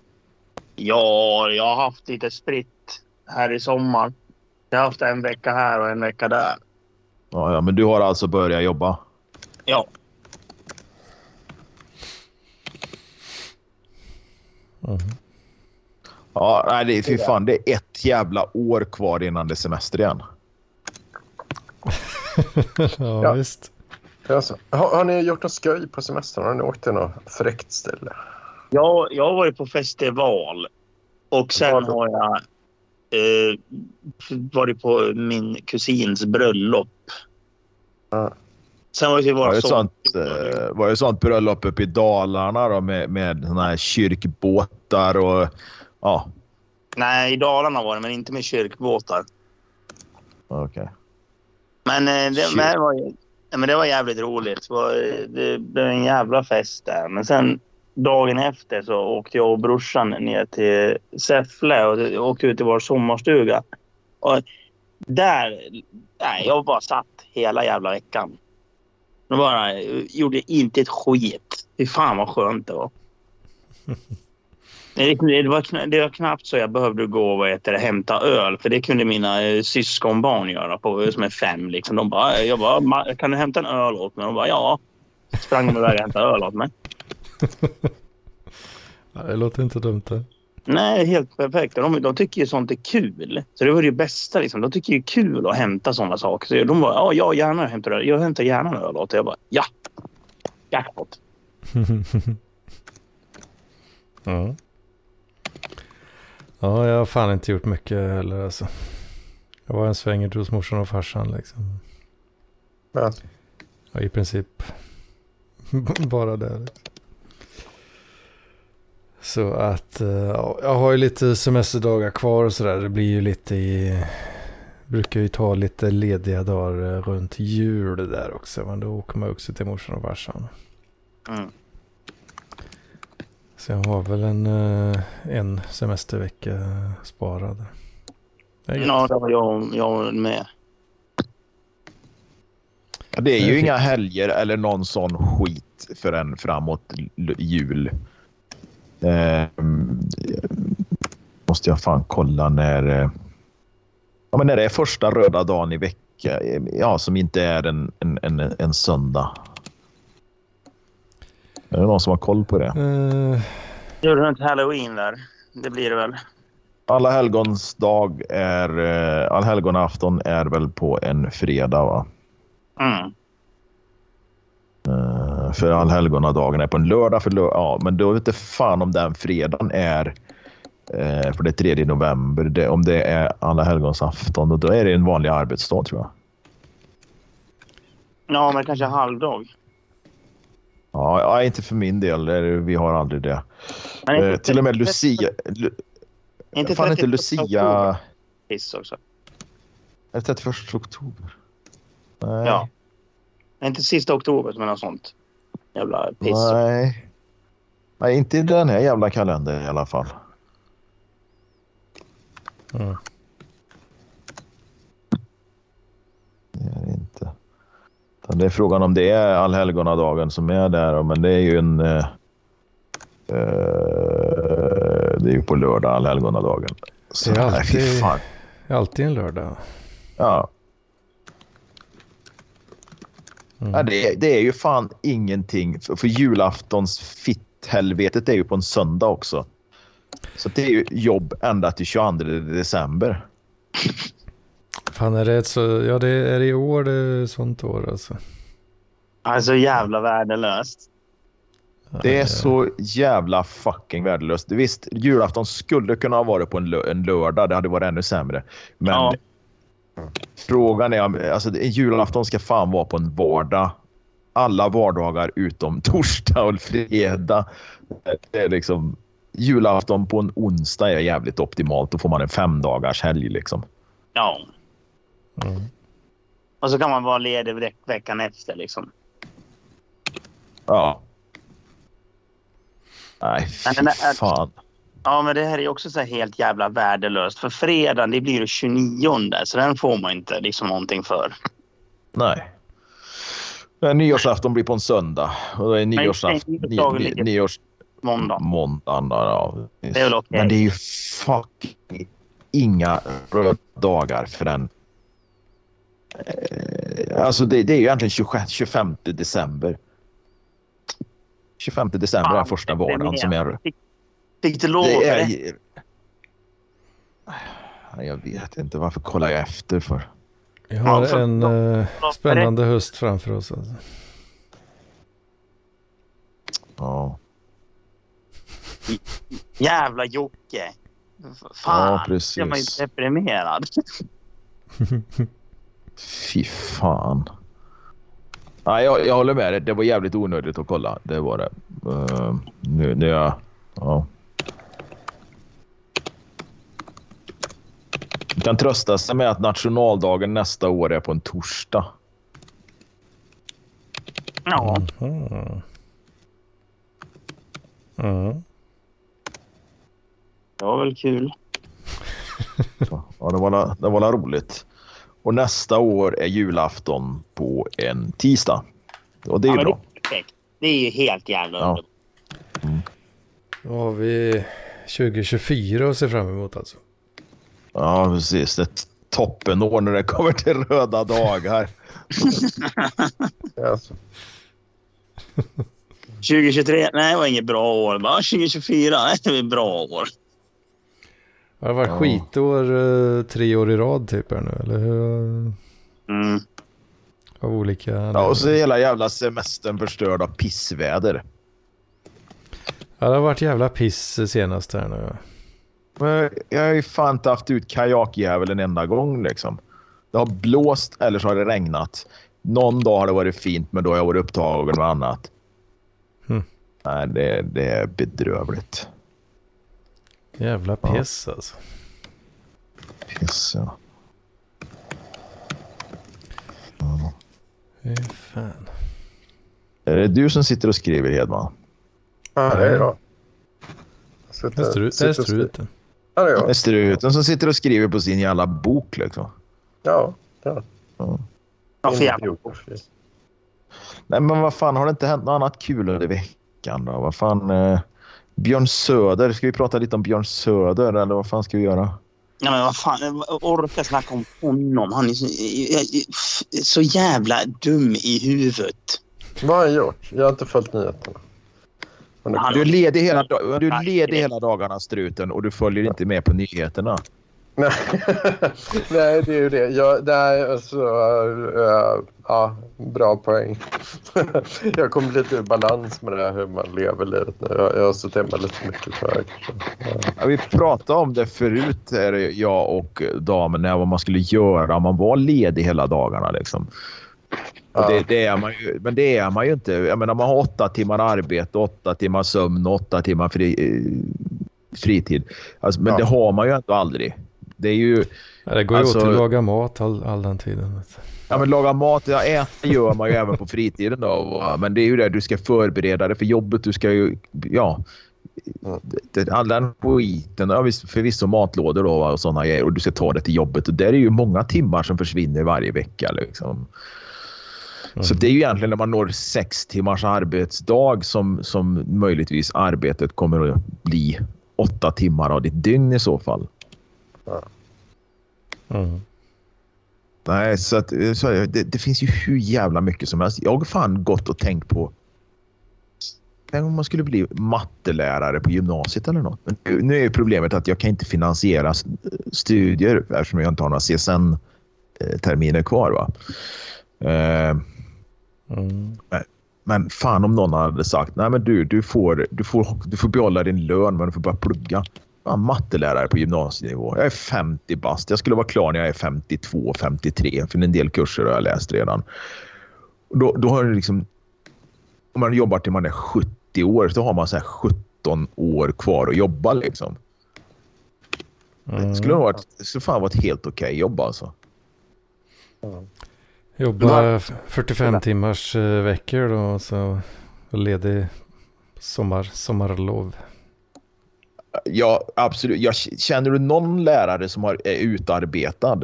Ja, jag har haft lite spritt här i sommar. Jag har haft en vecka här och en vecka där. Ja, ja men du har alltså börjat jobba? Ja. Mm. Ja, nej, det, fy fan. Det är ett jävla år kvar innan det är semester igen. ja, ja, visst. Alltså, har, har, ni gjort något skoj på semestern? Har ni åkt till något fräckt ställe? Ja, jag har varit på festival. Och sen har jag eh, varit på min kusins bröllop. Ja. Sen var det var det sånt, eh, var det sånt bröllop uppe i Dalarna då med, med såna här kyrkbåtar och ja. Nej, i Dalarna var det, men inte med kyrkbåtar. Okej. Okay. Men, eh, det, men, det var, men det var jävligt roligt. Det, var, det blev en jävla fest där. Men sen dagen efter så åkte jag och brorsan ner till Säffle och åkte ut till vår sommarstuga. Och där... Nej, jag bara satt hela jävla veckan. Jag bara gjorde inte ett skit. Fy fan vad skönt det var. Det, var, det var knappt så jag behövde gå och vad hämta öl. För det kunde mina eh, syskonbarn göra på, eh, som är fem. Liksom. De bara, jag bara, kan du hämta en öl åt mig? De bara, ja. Sprang de iväg och hämtade öl åt mig. det låter inte dumt det. Nej, helt perfekt. De, de tycker ju sånt är kul. Så det var det bästa. Liksom. De tycker det är kul att hämta sådana saker. Så de bara, ja, jag gärna hämtar öl. Jag hämtar gärna en öl åt. Jag bara, ja. Jackpot. ja. Ja, jag har fan inte gjort mycket heller alltså. Jag var en sväng hos morsan och farsan liksom. Ja. ja I princip bara där. Liksom. Så att eh, ja, jag har ju lite semesterdagar kvar och sådär. Det blir ju lite i... Brukar ju ta lite lediga dagar runt jul där också. Men då åker man också till morsan och farsan. Mm. Så jag har väl en, eh, en semestervecka sparad. Det ja, det har jag, jag med. Det är ju det är inga helger eller någon sån skit förrän framåt jul. Eh, måste jag fan kolla när... eh, Ja, men när det är första röda dagen i vecka, eh, ja, som inte är en, en, en, en söndag. Är det någon som har koll på det? Eh, Gör du inte halloween där? Det blir det väl? Alla helgons dag är... Eh, allhelgonafton är väl på en fredag, va? Mm. Eh, för allhelgonadagen är på en lördag. För lör ja, men då vet inte fan om den fredagen är... Eh, för det är 3 november. Det, om det är alla helgons afton, då, då är det en vanlig arbetsdag tror jag. Ja, men kanske halvdag. Ja, ja, inte för min del. Vi har aldrig det. Eh, till och med Lucia... Lu, Inte fan inte 31 Lucia... Piss också. Är det 31 oktober? Nej. Ja. Inte sista oktober men något sånt. Jävla piss. Nej. Nej, inte i den här jävla kalendern i alla fall. mm. Det är det inte. Det är frågan om det är allhelgonadagen som är där. Men det är ju en... Eh, eh, det är ju på lördag allhelgonadagen. Så, Det är nej, alltid- fan. Alltid en lördag. Ja. Mm. Ja, det, är- det är ju fan ingenting. För, för julaftons fitthelvetet är ju på en söndag också. Så det är ju jobb ända till 22 december. Fan är det ett så, ja det är i år det är sånt år alltså. Alltså jävla värdelöst. Det är så jävla fucking värdelöst. Visst, julafton skulle kunna ha varit på en, lö- en lördag. Det hade varit ännu sämre. Men Ja. Frågan är, alltså julafton ska fan vara på en vardag. Alla vardagar utom torsdag och fredag. Det är liksom, julafton på en onsdag är jävligt optimalt. Då får man en femdagars helg liksom. Ja. Mm. Och så kan man vara ledig veck- veckan efter liksom. Ja. Nej, fy fan. Ja, men det här är också så här helt jävla värdelöst. För fredagen, det blir det 29 så den får man inte liksom någonting för. Nej. Men Nyårsafton blir på en söndag. Och då är nyårsafton... Nyårs... Måndag. Måndagen ja. Det är väl okej. Men det är ju fucking inga röda dagar för den. Eh, Alltså det, det är ju egentligen 26, 25 december. 25 december är första det vardagen som är... Fick du lov? Det eller? är... Jag vet inte. Varför kollar jag efter för? Vi har Ja, för- en eh, spännande höst framför oss. Alltså. Ja, Jävla Jocke. Fan, Ja, precis. jag var ju deprimerad. fy fan. Nej, jag, jag håller med dig. Det var jävligt onödigt att kolla. Det var det. Uh, nu, nu jag... Ja. Kan trösta sig med att nationaldagen nästa år är på en torsdag. Ja, Mhm. Mm. det var väl kul. Ja, det var, det var roligt. Och nästa år är julafton på en tisdag. Och det är ja, ju bra. Det, är perfekt. det är ju helt jävla Ja. underbart. Då har vi 2024 att se fram emot alltså. Ja, precis. Ett toppenår när det kommer till röda dagar. Alltså, 2023, nej det var inget bra år. Bara 2024, nej, det var ett bra år. Har det varit Ja. skitår eh, tre år i rad typ här nu? Eller hur? Mm. Av olika... Ja, och så är hela jävla semestern förstörd av pissväder. Ja, det har varit jävla piss senast här nu. Men jag har ju fan inte haft ut kajakjävel en enda gång liksom. Det har blåst eller så har det regnat. Någon dag har det varit fint men då har jag varit upptagen med annat. Hmm. Nej, det, det är bedrövligt. Jävla Ja. piss alltså. Piss, ja. Ja. Fy fan. Är det du som sitter och skriver Hedman? ja, det är jag. Sitter- är struten. Ja, det är jag. struten som sitter och skriver på sin jävla bok liksom. Ja, ja. Ja. Ja, för jävla. Nej men vad fan har det inte hänt något annat kul under veckan då? Vad fan. Eh, Björn Söder. Ska vi prata lite om Björn Söder eller vad fan ska vi göra? Ja, men vad fan, jag orkar snacka om honom. Han är så, så jävla dum i huvudet. Vad har han gjort? Jag har inte följt nyheterna. Du är ledig hela, du är ledig hela dagarna struten och du följer inte med på nyheterna. Nej, nej, det är ju det. Jag, nej, alltså, äh, ja, bra poäng. jag kommer lite ur balans med det här hur man lever livet nu. Jag, jag har suttit hemma lite för mycket tyvärr. Ja. Vi pratade om det förut, jag och damen, när vad man skulle göra om man var ledig hela dagarna. Liksom. Och Ja. det, det är man ju, men det är man ju inte. Jag menar, man har åtta timmar arbete, åtta timmar sömn, åtta timmar fri, eh, fritid. Alltså, men Ja. det har man ju ändå aldrig. Det är ju... Ja, det går ju Alltså- åt till att laga mat all, all den tiden. Ja, men laga mat, ja, äta gör man ju även på fritiden. Då. Men det är ju det, du ska förbereda dig för jobbet. Du ska ju, ja. All den skiten, ja, förvisso matlådor då, och sådana grejer. Och du ska ta det till jobbet. Och där är ju många timmar som försvinner varje vecka. Liksom. Så det är ju egentligen när man når sex timmars arbetsdag som, som möjligtvis arbetet kommer att bli åtta timmar av ditt dygn i så fall. Mm. Nej, så, att, så är det, det, finns ju hur jävla mycket som helst. Jag har fan gått och tänkt på Tänk om man skulle bli mattelärare på gymnasiet eller något. Men nu- nu är ju problemet att jag kan inte finansiera studier eftersom jag inte har några CSN-terminer kvar. Va? Eh, Mm. Men fan om någon hade sagt nej men du, du får, du får, du får behålla din lön men du får börja plugga. Ja, mattelärare på gymnasienivå. Jag är 50 bast. Jag skulle vara klar när jag är 52, 53. För en del kurser har jag läst redan. Då, då har det liksom... Om man jobbar till man är 70 år så har man så här 17 år kvar att jobba. Liksom. Mm. Det skulle, ha varit, det skulle fan vara ett helt okej jobb alltså. Jobba 45 timmars eh, veckor då och så ledig sommar, sommarlov. Ja, absolut. Jag, känner du någon lärare som har, är utarbetad?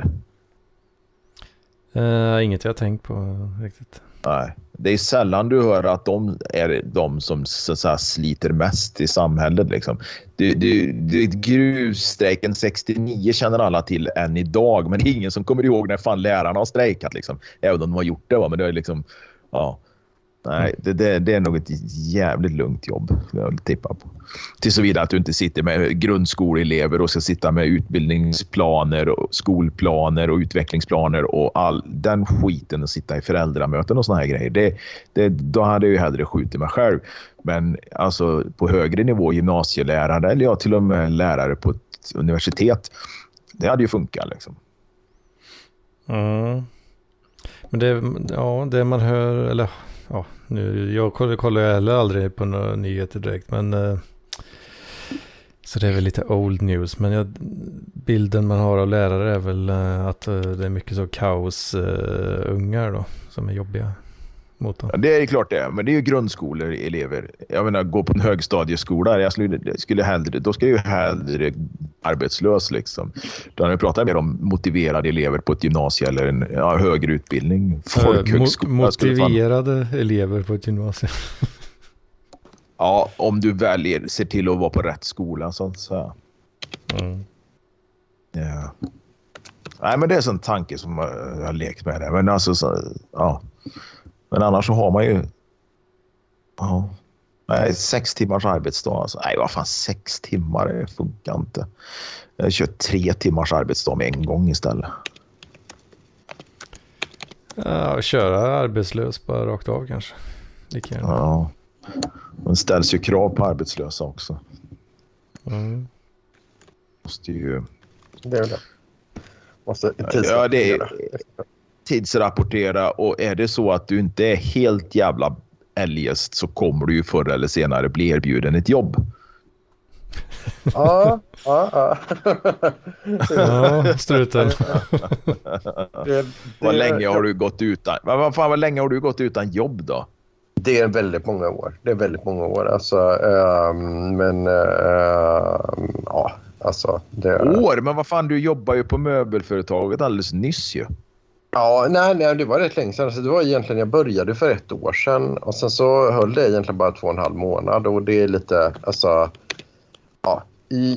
Eh, inget jag tänkt på riktigt. Nej. Det är sällan du hör att de är de som så att säga, sliter mest i samhället. Liksom. Du, du, du, gruvstrejken 69 känner alla till än idag, men det är ingen som kommer ihåg när fan lärarna har strejkat. Liksom. Även om de har gjort det. Va? Men det är liksom... Ja. Nej, det, det, det är nog ett jävligt lugnt jobb. Jag tippa på. Till såvida att du inte sitter med grundskoleelever och ska sitta med utbildningsplaner, och skolplaner och utvecklingsplaner och all den skiten och sitta i föräldramöten och såna här grejer. Det, det, då hade jag ju hellre skjutit mig själv. Men alltså på högre nivå, gymnasielärare eller jag till och med lärare på ett universitet. Det hade ju funkat liksom. Mm. Men det, ja, det man hör, eller ja, nu, jag kollar, kollar jag heller aldrig på några nyheter direkt, men eh, så det är väl lite old news, men jag, bilden man har av lärare är väl eh, att eh, det är mycket så kaosungar då, som är jobbiga mot dem. Ja, det är klart det är, men det är ju grundskoleelever. Jag menar, gå på en högstadieskola, jag skulle, skulle hellre, då ska jag ju hellre arbetslös. Liksom. Då hade jag pratat mer om motiverade elever på ett gymnasium eller en ja, högre utbildning. Eh, Folkhögskola. mo- skulle fan- motiverade elever på ett gymnasium. Ja, om du väljer, ser till att vara på rätt skola så säga. Mm. Ja. Nej, men det är en tanke som jag jag har lekt med. Det. Men, alltså, så, ja. Men annars så har man ju... Ja. Nej, sex timmars arbetsdag. Alltså. Nej, vad fan, sex timmar det funkar inte. Jag kör tre timmars arbetsdag med en gång istället. Ja, köra arbetslös bara rakt av kanske. Lika gärna. Ja. Det ställs ju krav på arbetslösa också. Mm. Måste ju Det är väl det. Måste Ja, det är tidsrapportera och är det så att du inte är helt jävla eljest så kommer du ju förr eller senare bli erbjuden ett jobb. Ja, ja, ja. Ja, struten. Det, Vad länge har du gått utan? Vad, fan, vad länge har du gått utan jobb då? Det är väldigt många år. Det är väldigt många år. Alltså, ehm, men ehm, ja, alltså det... År? Men vad fan, du jobbar ju på möbelföretaget alldeles nyss ju. Ja, nej, nej, det var rätt länge sedan. Alltså, det var egentligen, jag började för ett år sedan och sen så höll det egentligen bara två och en halv månad och det är lite, alltså, ja,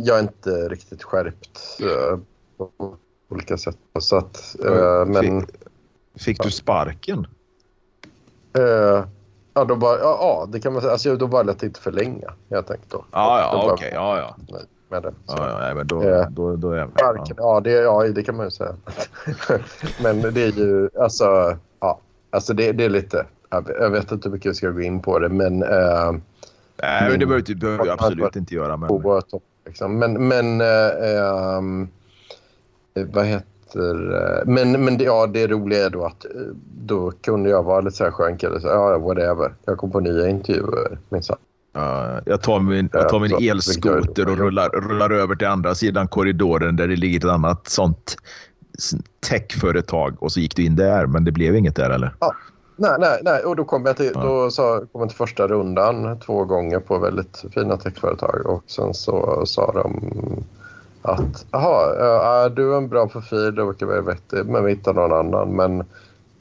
jag är inte riktigt skärpt uh, på olika sätt. Så att, uh, men... Fick, fick du sparken? Uh, ja, då bara, ja, ja, det kan man säga. Alltså, då var det inte förlänga enkelt. Då. Ja, ja, okej. Okay, ja, ja. Med så. ja, ja, men då, eh, då, då är jag. Ja. ja, det, ja, det kan man ju säga. men det är ju, alltså, ja, alltså det, det är lite, jag vet inte hur mycket vi ska gå in på det, men... Eh, Nej, men det behöver du, behöver absolut inte göra. Men, liksom. men, men eh, eh, vad heter eh, men, men det, ja, det roliga är då att eh, då kunde jag vara lite så här skön kille. Ja, whatever. Jag kom på nya intervjuer minsann. Uh, jag tar min, jag tar min elskoter och rullar, rullar över till andra sidan korridoren där det ligger ett annat sånt techföretag och så gick du in där, men det blev inget där eller? Ja. Nej, nej, nej. och då kom jag till, ja. då sa, kom jag till första rundan två gånger på väldigt fina techföretag och sen så sa de att jaha, du är en bra profil, det verkar väldigt vettigt, men vi hittar någon annan. Men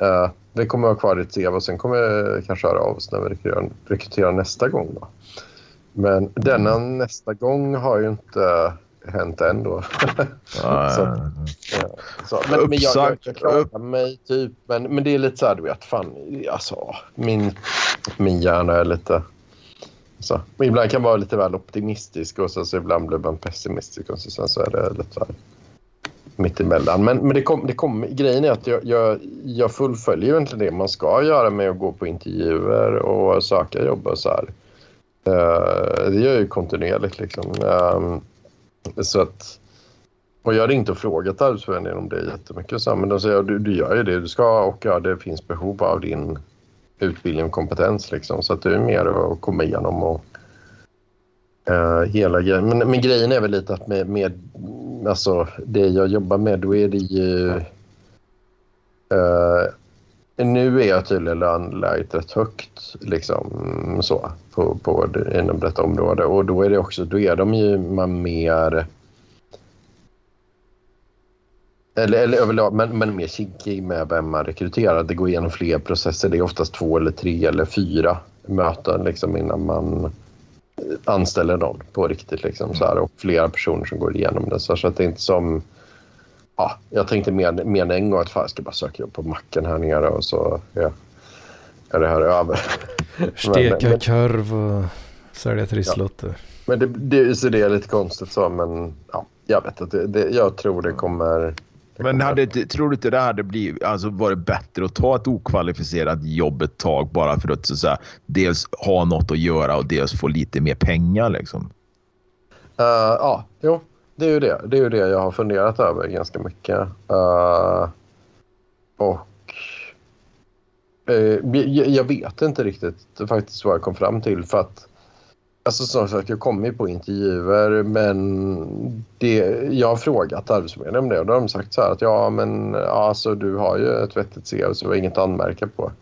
uh, vi kommer att ha kvar ditt CV och sen kommer vi kanske höra av oss när vi rekryterar, rekryterar nästa gång. Då. Men denna nästa gång har ju inte hänt än då. så, så. Men, men jag, jag, jag klarar mig typ. Men, men det är lite så här, du vet, fan, alltså, min, min hjärna är lite... Så. Men ibland kan man vara lite väl optimistisk och så, så ibland blir man pessimistisk och så, sen så är det lite så här mittemellan. Men, men det kom, det kom, grejen är att jag, jag, jag fullföljer ju egentligen det man ska göra med att gå på intervjuer och söka jobb och så här. Uh, det gör jag ju kontinuerligt liksom. Uh, så att, och jag har inte frågat Arbetsförmedlingen om det jättemycket. Så, men de säger att du, du gör ju det du ska och ja, det finns behov av din utbildning och kompetens. Liksom, så att det är mer att komma igenom och uh, hela grejen. Men, men grejen är väl lite att med, med alltså, det jag jobbar med, då är det ju... Uh, nu är jag tydligen lönläget rätt högt liksom, så, på, på, inom detta område. Och då är det också, då är de ju man mer... Eller, eller överlag, men, men mer kinkig med vem man rekryterar. Det går igenom fler processer. Det är oftast två eller tre eller fyra möten liksom, innan man anställer någon på riktigt. Liksom, så här, och flera personer som går igenom det. Så, så att det är inte som... Ja, jag tänkte mer, mer än en gång att fan, jag ska bara söka jobb på macken här nere och så ja, är det här över. Steka men, korv och sälja trisslotter. Ja. Men det, det, så det är lite konstigt så, men ja, jag vet att det, jag tror det kommer men hade, tror du inte det hade blivit, alltså varit bättre att ta ett okvalificerat jobb ett tag bara för att så att säga, dels ha något att göra och dels få lite mer pengar? Liksom? Uh, ja, jo, det är ju det. Det är ju det jag har funderat över ganska mycket. Uh, och uh, jag, vet inte riktigt faktiskt vad jag kom fram till för att Alltså som sagt, jag kommer ju på intervjuer men det, jag har frågat Arbetsförmedlingen om det och då har de sagt så här att ja men alltså du har ju ett vettigt CV så det var inget att anmärka på.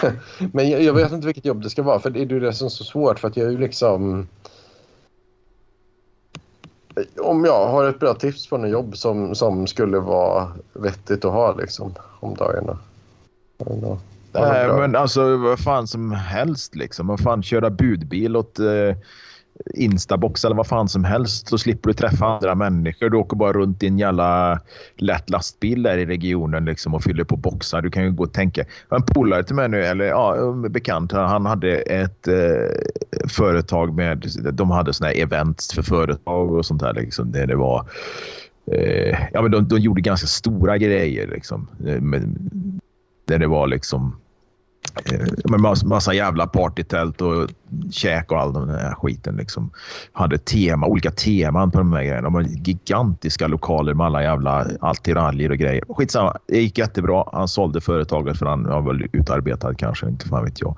men jag, jag, vet inte vilket jobb det ska vara för det är ju det som är så svårt för att jag är ju liksom om jag har ett bra tips på något jobb som, som skulle vara vettigt att ha liksom om dagarna. Nej, men alltså vad fan som helst liksom. Vad fan köra budbil åt eh, Instabox eller vad fan som helst så slipper du träffa andra människor. Du åker bara runt i en jävla lätt lastbil där i regionen liksom och fyller på boxar. Du kan ju gå och tänka. En polare till mig nu, eller ja, bekant, han hade ett eh, företag med, de hade såna här events för företag och sånt där liksom. Där det var eh, ja, men de, de gjorde ganska stora grejer liksom. Eh, med, där det var liksom med massa, massa jävla partytält och käk och all den här skiten. Liksom. Hade tema, olika teman på de här grejerna. De var gigantiska lokaler med alla jävla attiraljer och grejer. Skitsamma, det gick jättebra. Han sålde företaget för han var väl utarbetad kanske, inte fan vet jag.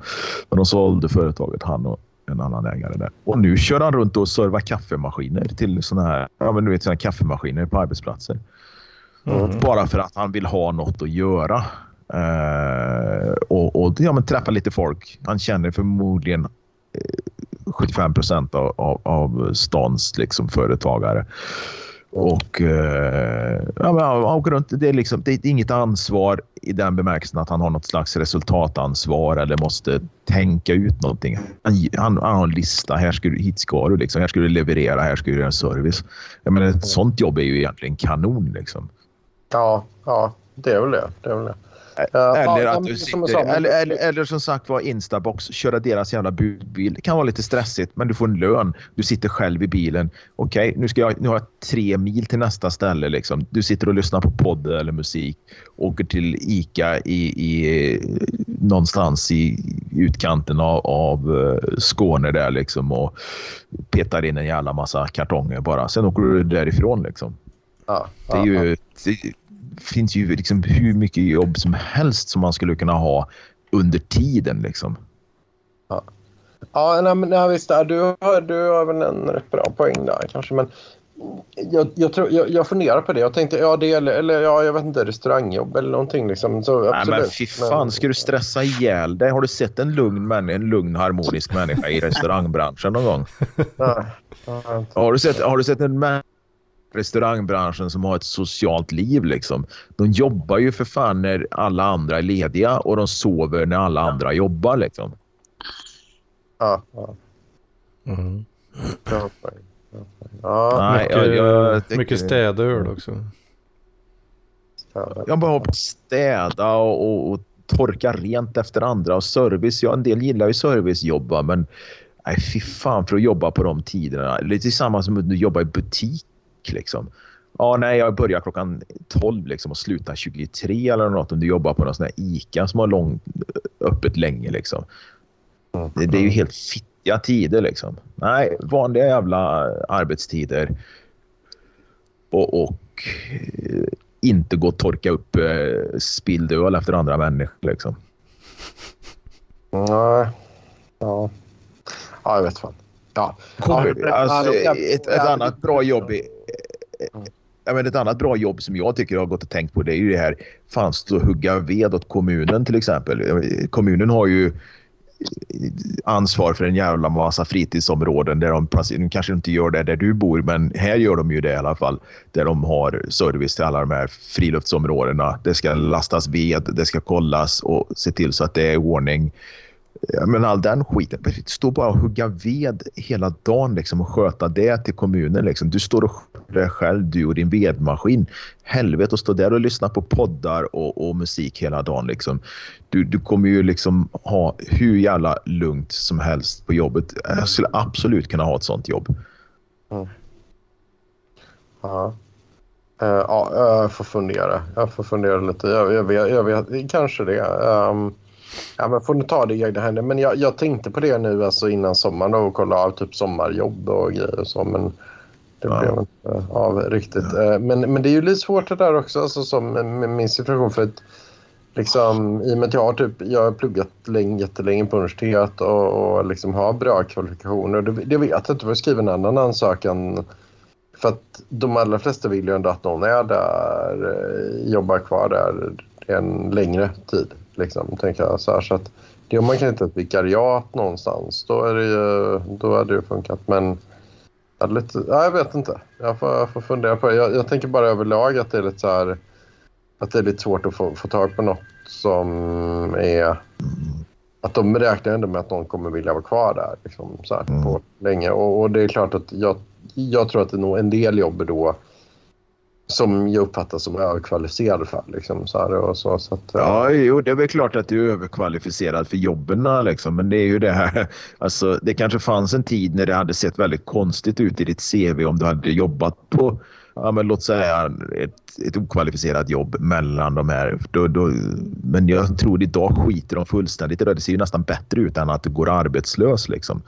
Men de sålde företaget, han och en annan ägare där. Och nu kör han runt och servar kaffemaskiner till såna här, ja, men du vet, såna kaffemaskiner på arbetsplatser. Mm. Bara för att han vill ha något att göra. Uh, och, och ja, men träffa lite folk. Han känner förmodligen eh, 75 procent av, av, av stans liksom, företagare. Och eh, ja, men han åker runt. Det är, liksom, det är inget ansvar i den bemärkelsen att han har något slags resultatansvar eller måste tänka ut någonting. Han, han, han har en lista. Här ska du, hit ska du. Liksom. Här ska du leverera. Här ska du göra service. Jag menar, ett sånt jobb är ju egentligen kanon. Liksom. Ja, ja, det är väl det. det, är väl det. Eller, att du sitter, eller, eller, eller som sagt var Instabox, köra deras jävla budbil. Det kan vara lite stressigt, men du får en lön. Du sitter själv i bilen. Okej, okay, nu, ska jag, nu har jag tre mil till nästa ställe. Liksom. Du sitter och lyssnar på podd eller musik. Åker till Ica i, i, någonstans i utkanten av, av eh, Skåne där liksom och petar in en jävla massa kartonger bara. Sen åker du därifrån liksom. Ja, det är ju... Det, finns ju liksom hur mycket jobb som helst som man skulle kunna ha under tiden. Liksom. Ja, ja nej, men, nej, visst. Du du har väl en rätt bra poäng där kanske. Men jag, jag, tror, jag, jag funderar på det. Jag tänkte, ja, det eller, eller ja, jag vet inte, restaurangjobb eller någonting. Liksom. Så, nej, men fy fan, ska du stressa ihjäl dig? Har du sett en lugn, man, en lugn harmonisk människa i restaurangbranschen någon gång? Nej, har, du sett, har du sett en människa restaurangbranschen som har ett socialt liv. Liksom. De jobbar ju för fan när alla andra är lediga och de sover när alla andra jobbar. Liksom. Ja, ja. Mm. Ja, ja. mycket, jag, jag mycket städöl också. Jag bara städa och, och, och, torka rent efter andra och service. Ja, en del gillar ju servicejobb men nej, fy fan för att jobba på de tiderna. Lite samma som att jobba i butik Liksom. Ja, nej, jag börjar klockan 12 liksom, och slutar 23 eller något om du jobbar på någon sån här ICA som har lång, öppet länge. Liksom. Det, det, är ju helt fittiga tider. Liksom. Nej, vanliga jävla arbetstider. Och, och eh, inte gå och torka upp eh, spilld öl efter andra människor. Liksom. Nej. Ja. ja, jag vet fan. Ja. Kommer, alltså, ett, ett annat bra jobb i, jag menar, ett annat bra jobb som jag tycker jag har gått och tänkt på det är ju det här fanns det att hugga ved åt kommunen till exempel. Kommunen har ju ansvar för en jävla massa fritidsområden där de, de kanske inte gör det där du bor men här gör de ju det i alla fall. Där de har service till alla de här friluftsområdena. Det ska lastas ved, det ska kollas och se till så att det är ordning Eh, men all den skiten. Stå bara och hugga ved hela dagen liksom, och sköta det till kommunen. Liksom. Du står och sköter dig själv, du och din vedmaskin. Helvete att stå där och lyssna på poddar och, och musik hela dagen. Liksom. Du, du kommer ju liksom ha hur jävla lugnt som helst på jobbet. Eh, jag skulle absolut kunna ha ett sånt jobb. Mm. Ja. Uh, ja, jag får fundera. Jag får fundera lite. Jag, jag, vet, jag vet, kanske det. Um, Ja, men får ni ta det i egna händer. Men jag, jag tänkte på det nu alltså innan sommaren och kolla av typ sommarjobb och grejer och så. Men det ja. blev inte av riktigt. Ja. Eh, men, men det är ju lite svårt det där också, alltså, som med min situation. För att, liksom, I och med att jag har, typ, jag har pluggat länge, jättelänge på universitet och, och liksom har bra kvalifikationer. Det, det vet jag inte jag skriver en annan ansökan. För att de allra flesta vill ju ändå att någon är där, eh, jobbar kvar där en längre tid. Liksom, tänker jag. Så, här, så att, det om man kan hitta ett vikariat någonstans, då, är det ju, då hade det funkat. Men ja, lite, ja, jag vet inte. Jag får, jag får fundera på det. Jag, jag, tänker bara överlag att det är lite så här, att det är lite svårt att få, få tag på något som är... Att de räknar ändå med att någon kommer vilja vara kvar där liksom, så här, på mm. länge. Och, och, det är klart att jag, jag tror att det är nog en del jobb då som jag uppfattar som överkvalificerad för. Liksom, så här, och så, så att, ja, jo, det är väl klart att du är överkvalificerad för jobben. Liksom, men det är ju det här. Alltså, det kanske fanns en tid när det hade sett väldigt konstigt ut i ditt CV om du hade jobbat på ja, men låt säga ett, ett okvalificerat jobb mellan de här. Då, då, men jag tror idag skiter de fullständigt i det. Det ser ju nästan bättre ut än att du går arbetslös. Liksom.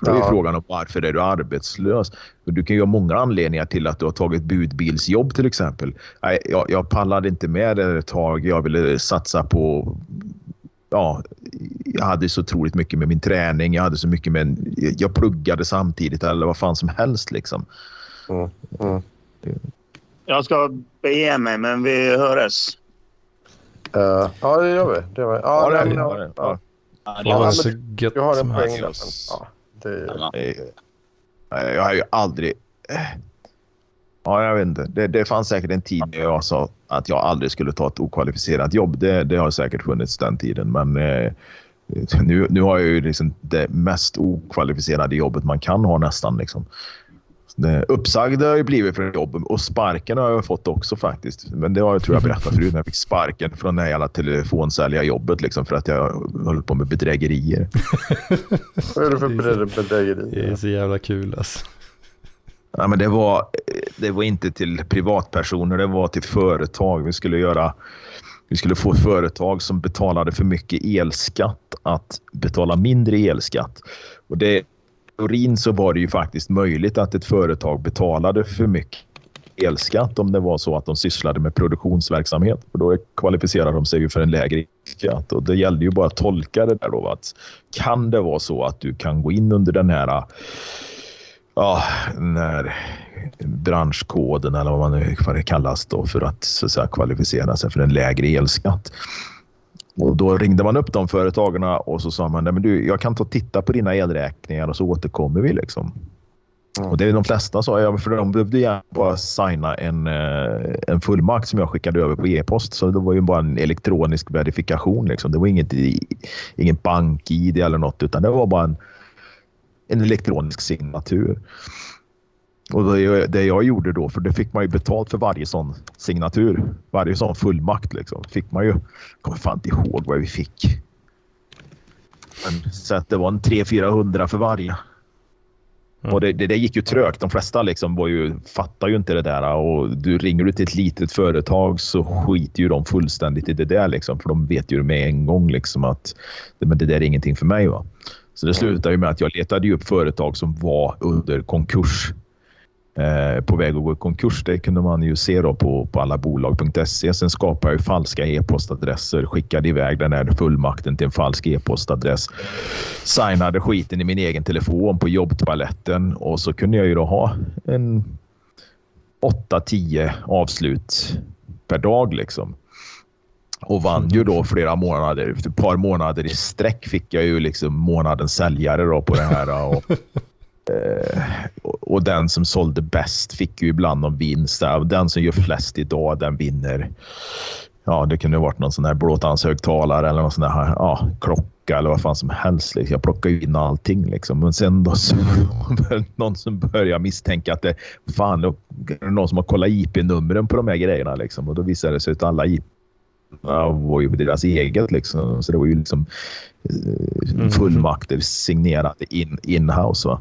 Då är ja. frågan om varför är du arbetslös? Du kan ju ha många anledningar till att du har tagit budbilsjobb till exempel. Jag, jag pallade inte med det ett tag. Jag ville satsa på ja, jag hade så otroligt mycket med min träning. Jag hade så mycket med... Jag pluggade samtidigt eller vad fan som helst liksom. Mm, mm. Jag ska bege mig, men vi hörs. Uh, ja, det gör vi. Det gör vi. Ja, ja, det, ja, ja. ja. ja, ja så gött du har en poäng. Ja, det, det, jag har ju aldrig... Ja, jag vet inte. Det, det fanns säkert en tid när jag sa att jag aldrig skulle ta ett okvalificerat jobb. Det, det har säkert funnits den tiden. Men eh, nu, nu har jag ju liksom det mest okvalificerade jobbet man kan ha nästan. Liksom. Det, uppsagd har jag blivit från jobbet och sparken har jag fått också faktiskt. Men det har jag tror jag berättat förut när jag fick sparken från det här jävla telefonsäljarjobbet liksom för att jag höll på med bedrägerier. Vad är det för bedrägerier? Det är så jävla kul alltså. Ja, men det, var, det var inte till privatpersoner, det var till företag. Vi skulle göra vi skulle få företag som betalade för mycket elskatt att betala mindre elskatt. Och det, teorin så var det ju faktiskt möjligt att ett företag betalade för mycket elskatt om det var så att de sysslade med produktionsverksamhet. För då kvalificerade de sig ju för en lägre elskatt. Och det gällde ju bara att tolka det där då. Att kan det vara så att du kan gå in under den här ja, den här branschkoden eller vad man nu vad det kallas då för att, så att säga, kvalificera sig för en lägre elskatt. Och då ringde man upp de företagen och så sa man Nej, men du, jag kan ta och titta på dina elräkningar och så återkommer vi. Liksom. Mm. Och det är de flesta sa, ja, för de behövde bara signa en, eh, en fullmakt som jag skickade över på e-post. Så det var ju bara en elektronisk verifikation. Liksom. Det var inget, ingen bank-id eller något utan det var bara en, en elektronisk signatur. Och det, det jag gjorde då, för det fick man ju betalt för varje sån signatur. Varje sån fullmakt liksom. Fick man ju. Kommer fan inte ihåg vad vi fick. Men, så att det var en 300-400 för varje. Mm. Och det, det, det, gick ju trögt. De flesta liksom var ju, fattar ju inte det där. Och du ringer du till ett litet företag så skiter ju de fullständigt i det där. Liksom, för de vet ju med en gång liksom att men det där är ingenting för mig. Va? Så det slutade ju med att jag letade upp företag som var under konkurs Eh, på väg att gå i konkurs. Det kunde man ju se då på, på allabolag.se. Sen skapade jag falska e-postadresser, skickade iväg den här fullmakten till en falsk e-postadress. Signade skiten i min egen telefon på jobbtoaletten och så kunde jag ju då ha en 8-10 avslut per dag liksom. Och vann ju då flera månader, ett par månader i sträck fick jag ju liksom månadens säljare då på det här. Och, Eh, och den som sålde bäst fick ju ibland någon vinst. Den som gör flest idag, den vinner. Ja, det kunde ha varit någon sån här blåtandshögtalare eller någon sån här ja, klocka eller vad fan som helst. Liksom. Jag plockar ju in allting liksom. Men sen då så någon som börjar misstänka att det fan, då, någon som har kollat IP-numren på de här grejerna liksom. Och då visade det sig att alla IP var ju deras eget liksom. Så det var ju liksom eh, mm. fullmakter signerade in, in-house. Va?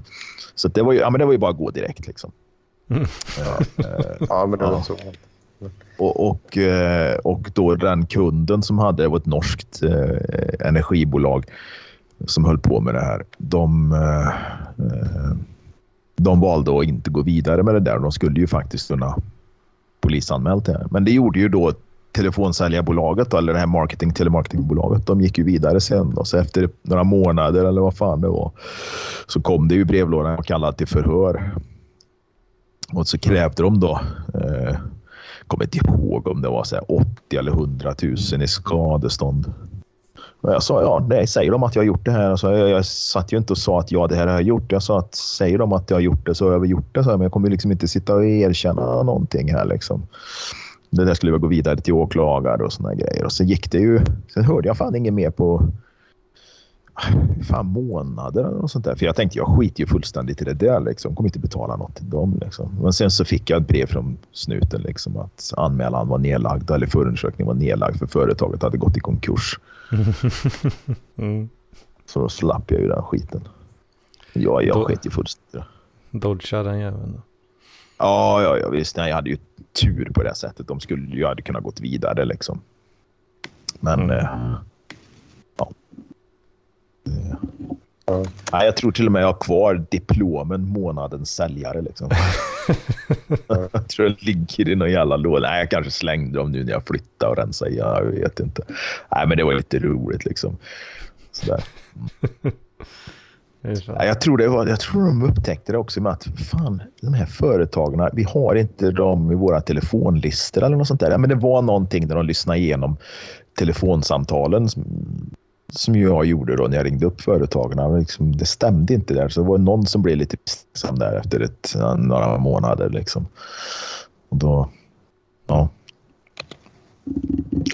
Så det var, ju, ja, men det var ju bara att gå direkt. Liksom. Mm. Ja, äh, ja, men det var så. Och, och, eh, och då den kunden som hade, det var ett norskt eh, energibolag som höll på med det här. De, eh, de valde att inte gå vidare med det där. De skulle ju faktiskt kunna polisanmält det här. Men det gjorde ju då telefonsäljarbolaget eller det här marketing telemarketingbolaget. De gick ju vidare sen då. Så efter några månader eller vad fan det var så kom det ju brevlådan och kallade till förhör. Och så krävde de då eh, kommer inte ihåg om det var så 80 eller 100 000 i skadestånd. Och jag sa ja, nej, säger de att jag har gjort det här. Alltså, jag, jag satt ju inte och sa att ja, det här har jag gjort. Jag sa att säger de att jag har gjort det så har jag väl gjort det. Så, men jag kommer liksom inte sitta och erkänna någonting här liksom det där skulle jag gå vidare till åklagare och såna grejer. Och så gick det ju. Sen hörde jag fan inget mer på fan månader eller något sånt där. För jag tänkte jag skiter ju fullständigt i det där liksom. Kommer inte betala något till dem liksom. Men sen så fick jag ett brev från snuten liksom att anmälan var nedlagd eller förundersökningen var nedlagd för företaget hade gått i konkurs. mm. Så då slapp jag ju den skiten. Ja, jag sket ju fullständigt. Dodga den jäveln. Ja, ja, ja, visst. Nej, jag hade ju tur på det sättet. De skulle ju hade kunnat gått vidare liksom. Men mm. eh, ja. ja. Nej, jag tror till och med jag har kvar diplomen månadens säljare. Liksom. jag tror det ligger i någon jävla låda. Nej, jag kanske slängde dem nu när jag flyttade och rensade. Jag vet inte. Nej, men det var lite roligt liksom. Sådär. Ja, Jag tror, det var, jag tror de upptäckte det också med att fan, de här företagen, vi har inte dem i våra telefonlistor eller något sånt där. Men det var någonting när de lyssnade igenom telefonsamtalen som, som jag gjorde då när jag ringde upp företagen. Liksom, det stämde inte där, så det var någon som blev lite pinsam där efter ett, några månader. Liksom. Och då, ja.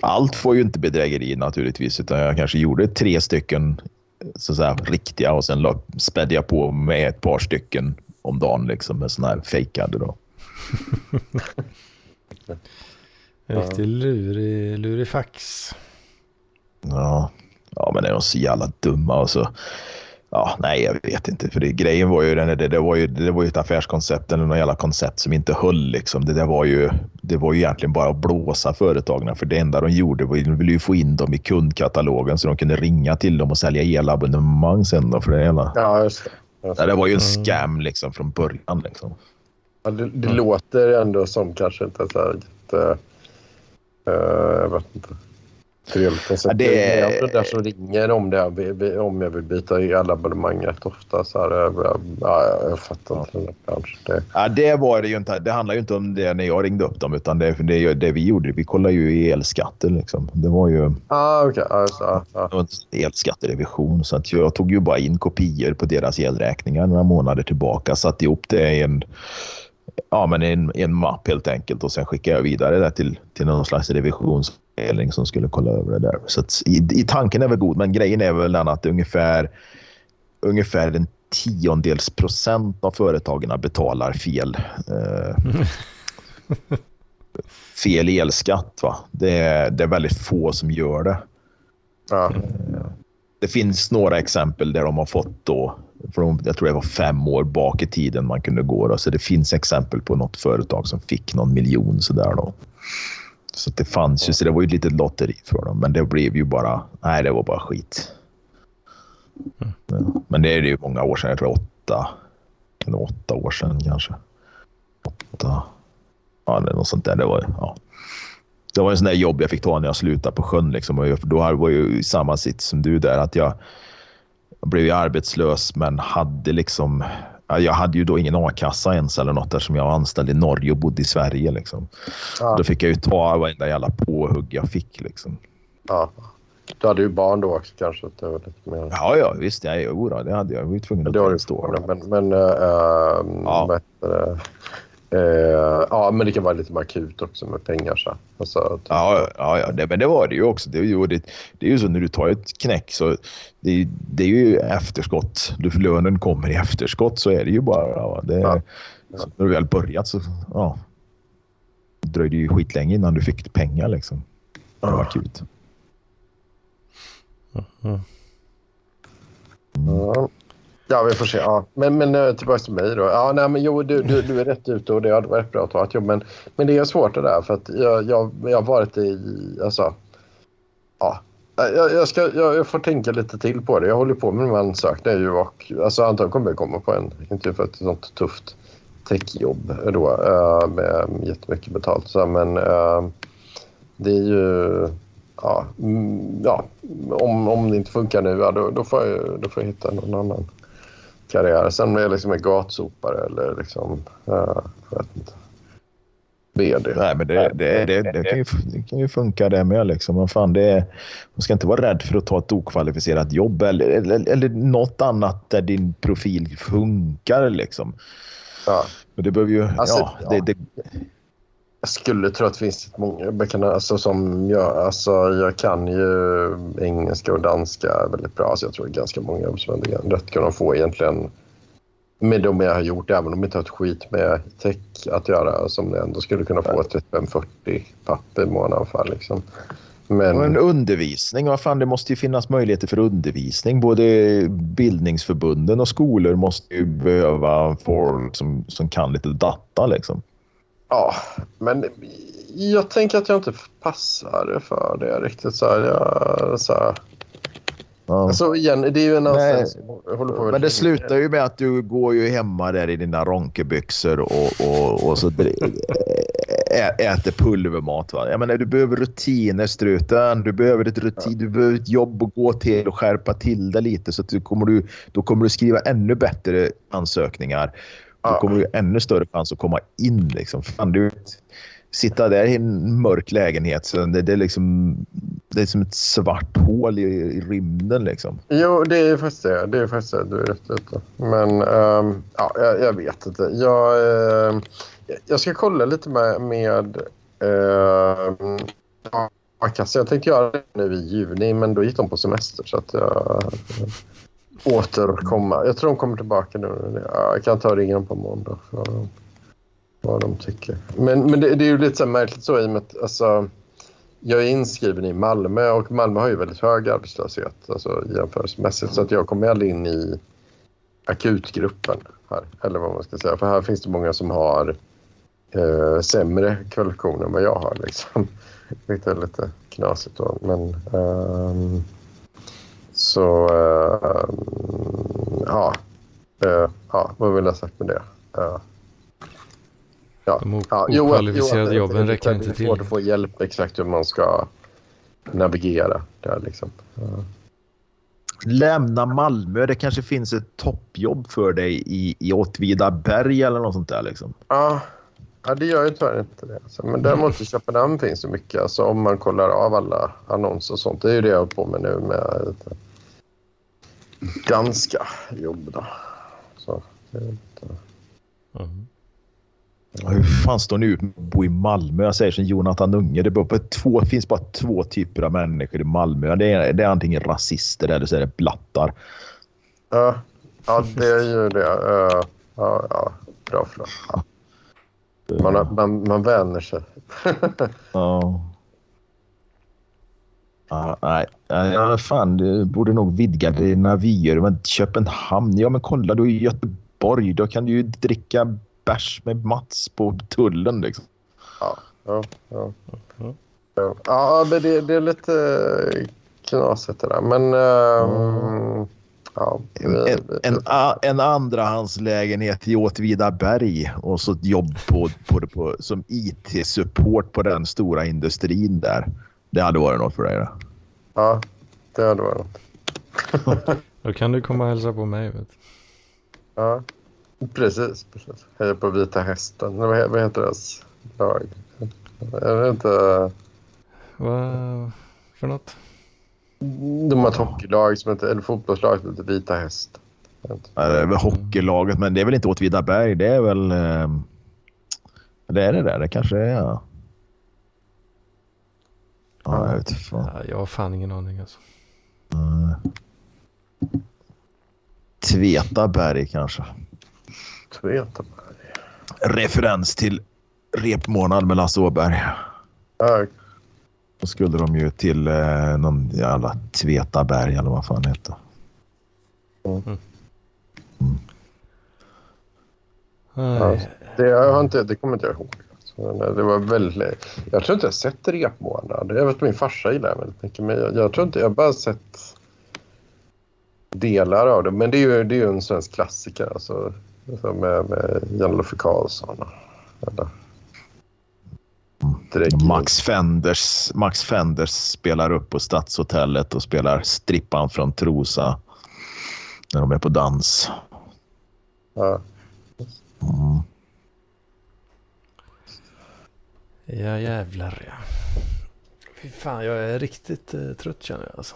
Allt får ju inte bedrägeri naturligtvis, utan jag kanske gjorde tre stycken så att säga, riktiga och sen la- spädde jag på med ett par stycken om dagen liksom med sådana här fejkade då. Riktig lurig, lurig fax. Ja, ja men är de så jävla dumma och så. Ja, nej, jag vet inte. För det, grejen var ju, den, det, det, var ju, det var ju ett affärskoncept eller något jävla koncept som inte höll. Liksom. Det, där var ju, det var ju egentligen bara att blåsa företagen. För det enda de gjorde var de ville ju få in dem i kundkatalogen så de kunde ringa till dem och sälja elabonnemang sen. Då, för det, hela. Ja, just det. Just Ja, det. det var ju en scam liksom från början. Liksom. Ja, det, det låter ändå som kanske inte så här jätte... eh, jag vet inte. Trevligt. Ja, det- är ändå där som ringer om, det, här- om jag vill byta i alla abonnemang rätt ofta. Så här, jag, ja, jag fattar inte den. Det, Ja, det var det ju inte. Det handlar ju inte om det när jag ringde upp dem utan det, det, det vi gjorde. Vi kollade ju elskatter. Liksom. Det var ju... ah, ja. Det var en elskatterevision så att jag tog ju bara in kopior på deras elräkningar några månader tillbaka. Satte ihop det i en, ja, men en, en mapp helt enkelt och sen skickade jag vidare det till, till någon slags revisionsavdelning som skulle kolla över det där. Så att, i, i tanken är väl god men grejen är väl den att ungefär, ungefär en tiondels procent av företagen betalar fel. Eh, fel elskatt. Va? Det, är, det är väldigt få som gör det. Ja. Det finns några exempel där de har fått då, från, jag tror det var fem år bak i tiden man kunde gå. Då. Så det finns exempel på något företag som fick någon miljon sådär då. Så det fanns ju, så det var ju ett litet lotteri för dem. Men det blev ju bara, nej det var bara skit. Ja. Men det är ju många år sedan, jag tror åtta, åtta år sedan kanske. Åtta, ja det är något sånt där. Det var, ja. Det var en sån där jobb jag fick ta när jag slutade på sjön. Liksom. Och Då var jag ju i samma sits som du där. Att jag, jag blev ju arbetslös men hade liksom... ja, Jag hade ju då ingen a-kassa ens eller något eftersom jag var anställd i Norge och bodde i Sverige. Liksom. Ja. Då fick jag ju ta varenda jävla påhugg jag fick. Liksom. ja. Du hade ju barn då också kanske. Det var lite mer... Ja, ja, visst. Ja, jo, då, det hade jag. Jag var ju tvungen att stå. Men, men, äh, Ja. heter det? Eh, ja, men det kan vara lite mer akut också med pengar. Så. Alltså, typ, Ja, ja, ja det, men det var det ju också. Det, är ju- det, det är ju så när du tar ett knäck så det, är- det är ju efterskott. Du, lönen kommer i efterskott så är det ju bara. Ja, det, Ja. så När du väl börjat så ja, det dröjde ju skitlänge innan du fick pengar liksom. Det var Ja. akut. Mm. Ja. Ja, vi får se. Ja. Men, men eh, tillbaka till mig då. Ja, nej, men jo, du, du, du är rätt ute och det hade varit bra att ha ett jobb. Men, men det är svårt det där för att jag, jag, jag har varit i... Alltså, ja. Jag, jag, ska, jag, jag får tänka lite till på det. Jag håller på med de här ansökningarna ju och alltså, antagligen kommer jag komma på en intervju för ett sånt tufft techjobb då eh, med jättemycket betalt. Så, men eh, det är ju... Ja, mm, ja om, om det inte funkar nu, ja, då, då, får jag, då får jag hitta någon annan karriär. Sen om jag liksom är gatsopare eller liksom... Jag vet inte. VD. Nej, men det, det, det, det, kan ju, det kan ju funka det med. Liksom. Men fan, det, är- man ska inte vara rädd för att ta ett okvalificerat jobb eller, eller, eller något annat där din profil funkar. Liksom. Ja. Men det behöver ju... Alltså, ja, ja. Det, jag skulle tro att det finns många böcker alltså, som jag, alltså, jag kan ju engelska och danska väldigt bra. Så jag tror det är ganska många jobb som jag rätt kunna få egentligen med de jag har gjort, även om jag inte har ett skit med tech att göra, som jag ändå skulle kunna få typ 35-40 papper i månaden för. Liksom. Men, Men undervisning, vad fan, det måste ju finnas möjligheter för undervisning. Både bildningsförbunden och skolor måste ju behöva folk som, som kan lite data. Liksom ja, men jag tänker att jag inte passar för det riktigt. Så här, jag, så här, Ja. alltså igen, det är ju en på Men det slutar ju med att du går ju hemma där i dina ronkebyxor och, och, och så äter pulvermat. Va? Jag menar, du behöver rutiner, struten. Du behöver ett rutin, du behöver ett jobb att gå till och skärpa till det lite. Så att du kommer du, då kommer du skriva ännu bättre ansökningar. Då kommer du ännu större chans att komma in. Liksom. Fan, du, sitta där i en mörk lägenhet, så det, det, är liksom, det är som ett svart hål i, i rymden. Liksom. Jo, det är faktiskt det. Det är faktiskt det. Du är rätt ute. Men ehm, ja, jag, jag vet inte. Jag, ehm, Jag ska kolla lite med, med a-kassan. Jag tänkte göra det nu i juni, men då gick de på semester så att jag återkomma. Jag tror de kommer tillbaka nu. Jag kan ta och ringa dem på måndag. För vad de tycker. Men, men det, det är ju lite så märkligt så i och med att alltså, jag är inskriven i Malmö och Malmö har ju väldigt hög arbetslöshet alltså, jämförelsemässigt. Så att jag kommer aldrig in i akutgruppen här. Eller vad man ska säga. För här finns det många som har eh, sämre kvalifikationer än vad jag har. Liksom. Det är lite knasigt då. Men, um, så uh, ja. Uh, ja, vad vill jag ha sagt med det? Uh, ja. De okvalificerade jo, jobben räcker inte till. Det är svårt att få hjälp exakt hur man ska navigera där liksom. Lämna Malmö. Det kanske finns ett toppjobb för dig i, i Åtvidaberg eller något sånt där liksom. Ja, Ja, det gör ju tyvärr inte det. Alltså. Men däremot i Köpenhamn finns det mycket. Alltså, om man kollar av alla annonser och sånt. Det är ju det jag håller på med nu med jobb. Då. Så, inte... mm. Hur fan står ni ut med att bo i Malmö? Jag säger som Jonathan Unge. Det på två, finns bara två typer av människor i Malmö. Det är, det är antingen rasister eller så är det blattar. Ja, ja det är ju det. Ja, ja, bra ja. Man, man, man vänjer sig. ja. Ah, nej, ja, fan, du borde nog vidga dina vyer. Men Köpenhamn, ja men kolla du är i Göteborg. Då kan du ju dricka bärs med Mats på tullen liksom. Ja, ja, ja. ja. ja men det, det är lite knasigt det där. Men... Mm. Ja, en, en, en andrahandslägenhet i Åtvidaberg och så ett jobb på, på, på, som IT-support på den stora industrin där. Det hade varit något för dig då? Ja, det hade varit något. då kan du komma och hälsa på mig. Vet. Ja, precis. precis. Heja på Vita Hästen. Vad, vad heter deras lag? Jag vet inte. Vad för något? De har ett hockeylag som heter, eller fotbollslag som heter Vita Häst. Ja, det är väl hockeylaget, men det är väl inte Åtvidaberg. Det är väl... Eh, det är det där. Det kanske är... Ja, ja jag vet fan. Ja, jag har fan ingen aning alltså. Mm. Tvetaberg kanske. Tvetaberg. Referens till repmånad med Lasse Åberg. Ja, då skulle de ju till eh, någon jävla Tvetaberg eller vad fan det heter. Mm. Mm. Ja, det, jag har inte, det kommer inte jag ihåg. Det var väldigt, jag tror inte jag sett repmånad. Jag vet att min farsa gillar väldigt mycket. Men jag, jag tror inte, jag har bara sett delar av det. Men det är ju, det är ju en svensk klassiker alltså med, med Jan-Loffe Karlsson. Eller, Max Fenders, Max Fenders spelar upp på Stadshotellet och spelar strippan från Trosa när de är på dans. Ja. Mm. Ja jävlar ja. Fy fan jag är riktigt eh, trött känner jag alltså.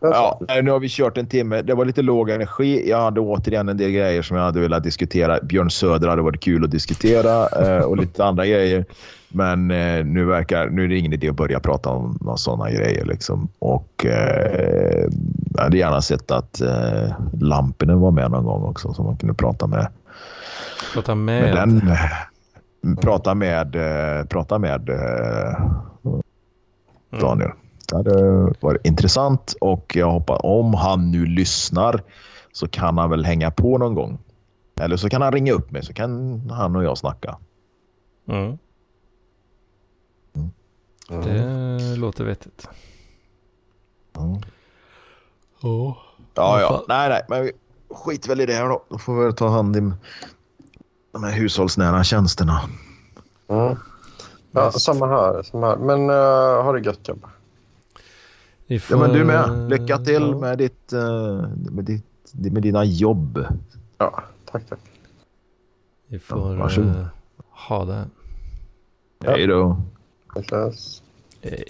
Ja, nu har vi kört en timme. Det var lite låg energi. Jag hade återigen en del grejer som jag hade velat diskutera. Björn Söder hade varit kul att diskutera eh, och lite andra grejer. Men eh, nu, verkar, nu är det ingen idé att börja prata om några sådana grejer. Liksom. Och, eh, jag hade gärna sett att eh, Lampinen var med någon gång också så man kunde prata med. Prata med? med den, prata med, eh, prata med eh, mm. Daniel. Det hade varit intressant och jag hoppas om han nu lyssnar så kan han väl hänga på någon gång. Eller så kan han ringa upp mig så kan han och jag snacka. Mm. Mm. Det låter vettigt. Mm. Oh. Ja, ja. Nej, nej, men skit väl i det här då. Då får vi ta hand om de här hushållsnära tjänsterna. Mm. Ja, samma här, samma här. Men uh, ha det gött grabbar. Får... Ja, men du med. Lycka till ja. med, ditt, uh, med, ditt, med dina jobb. Ja, tack, tack. Vi får ja, uh, ha det. Ja. Hej då. Tack. Hej.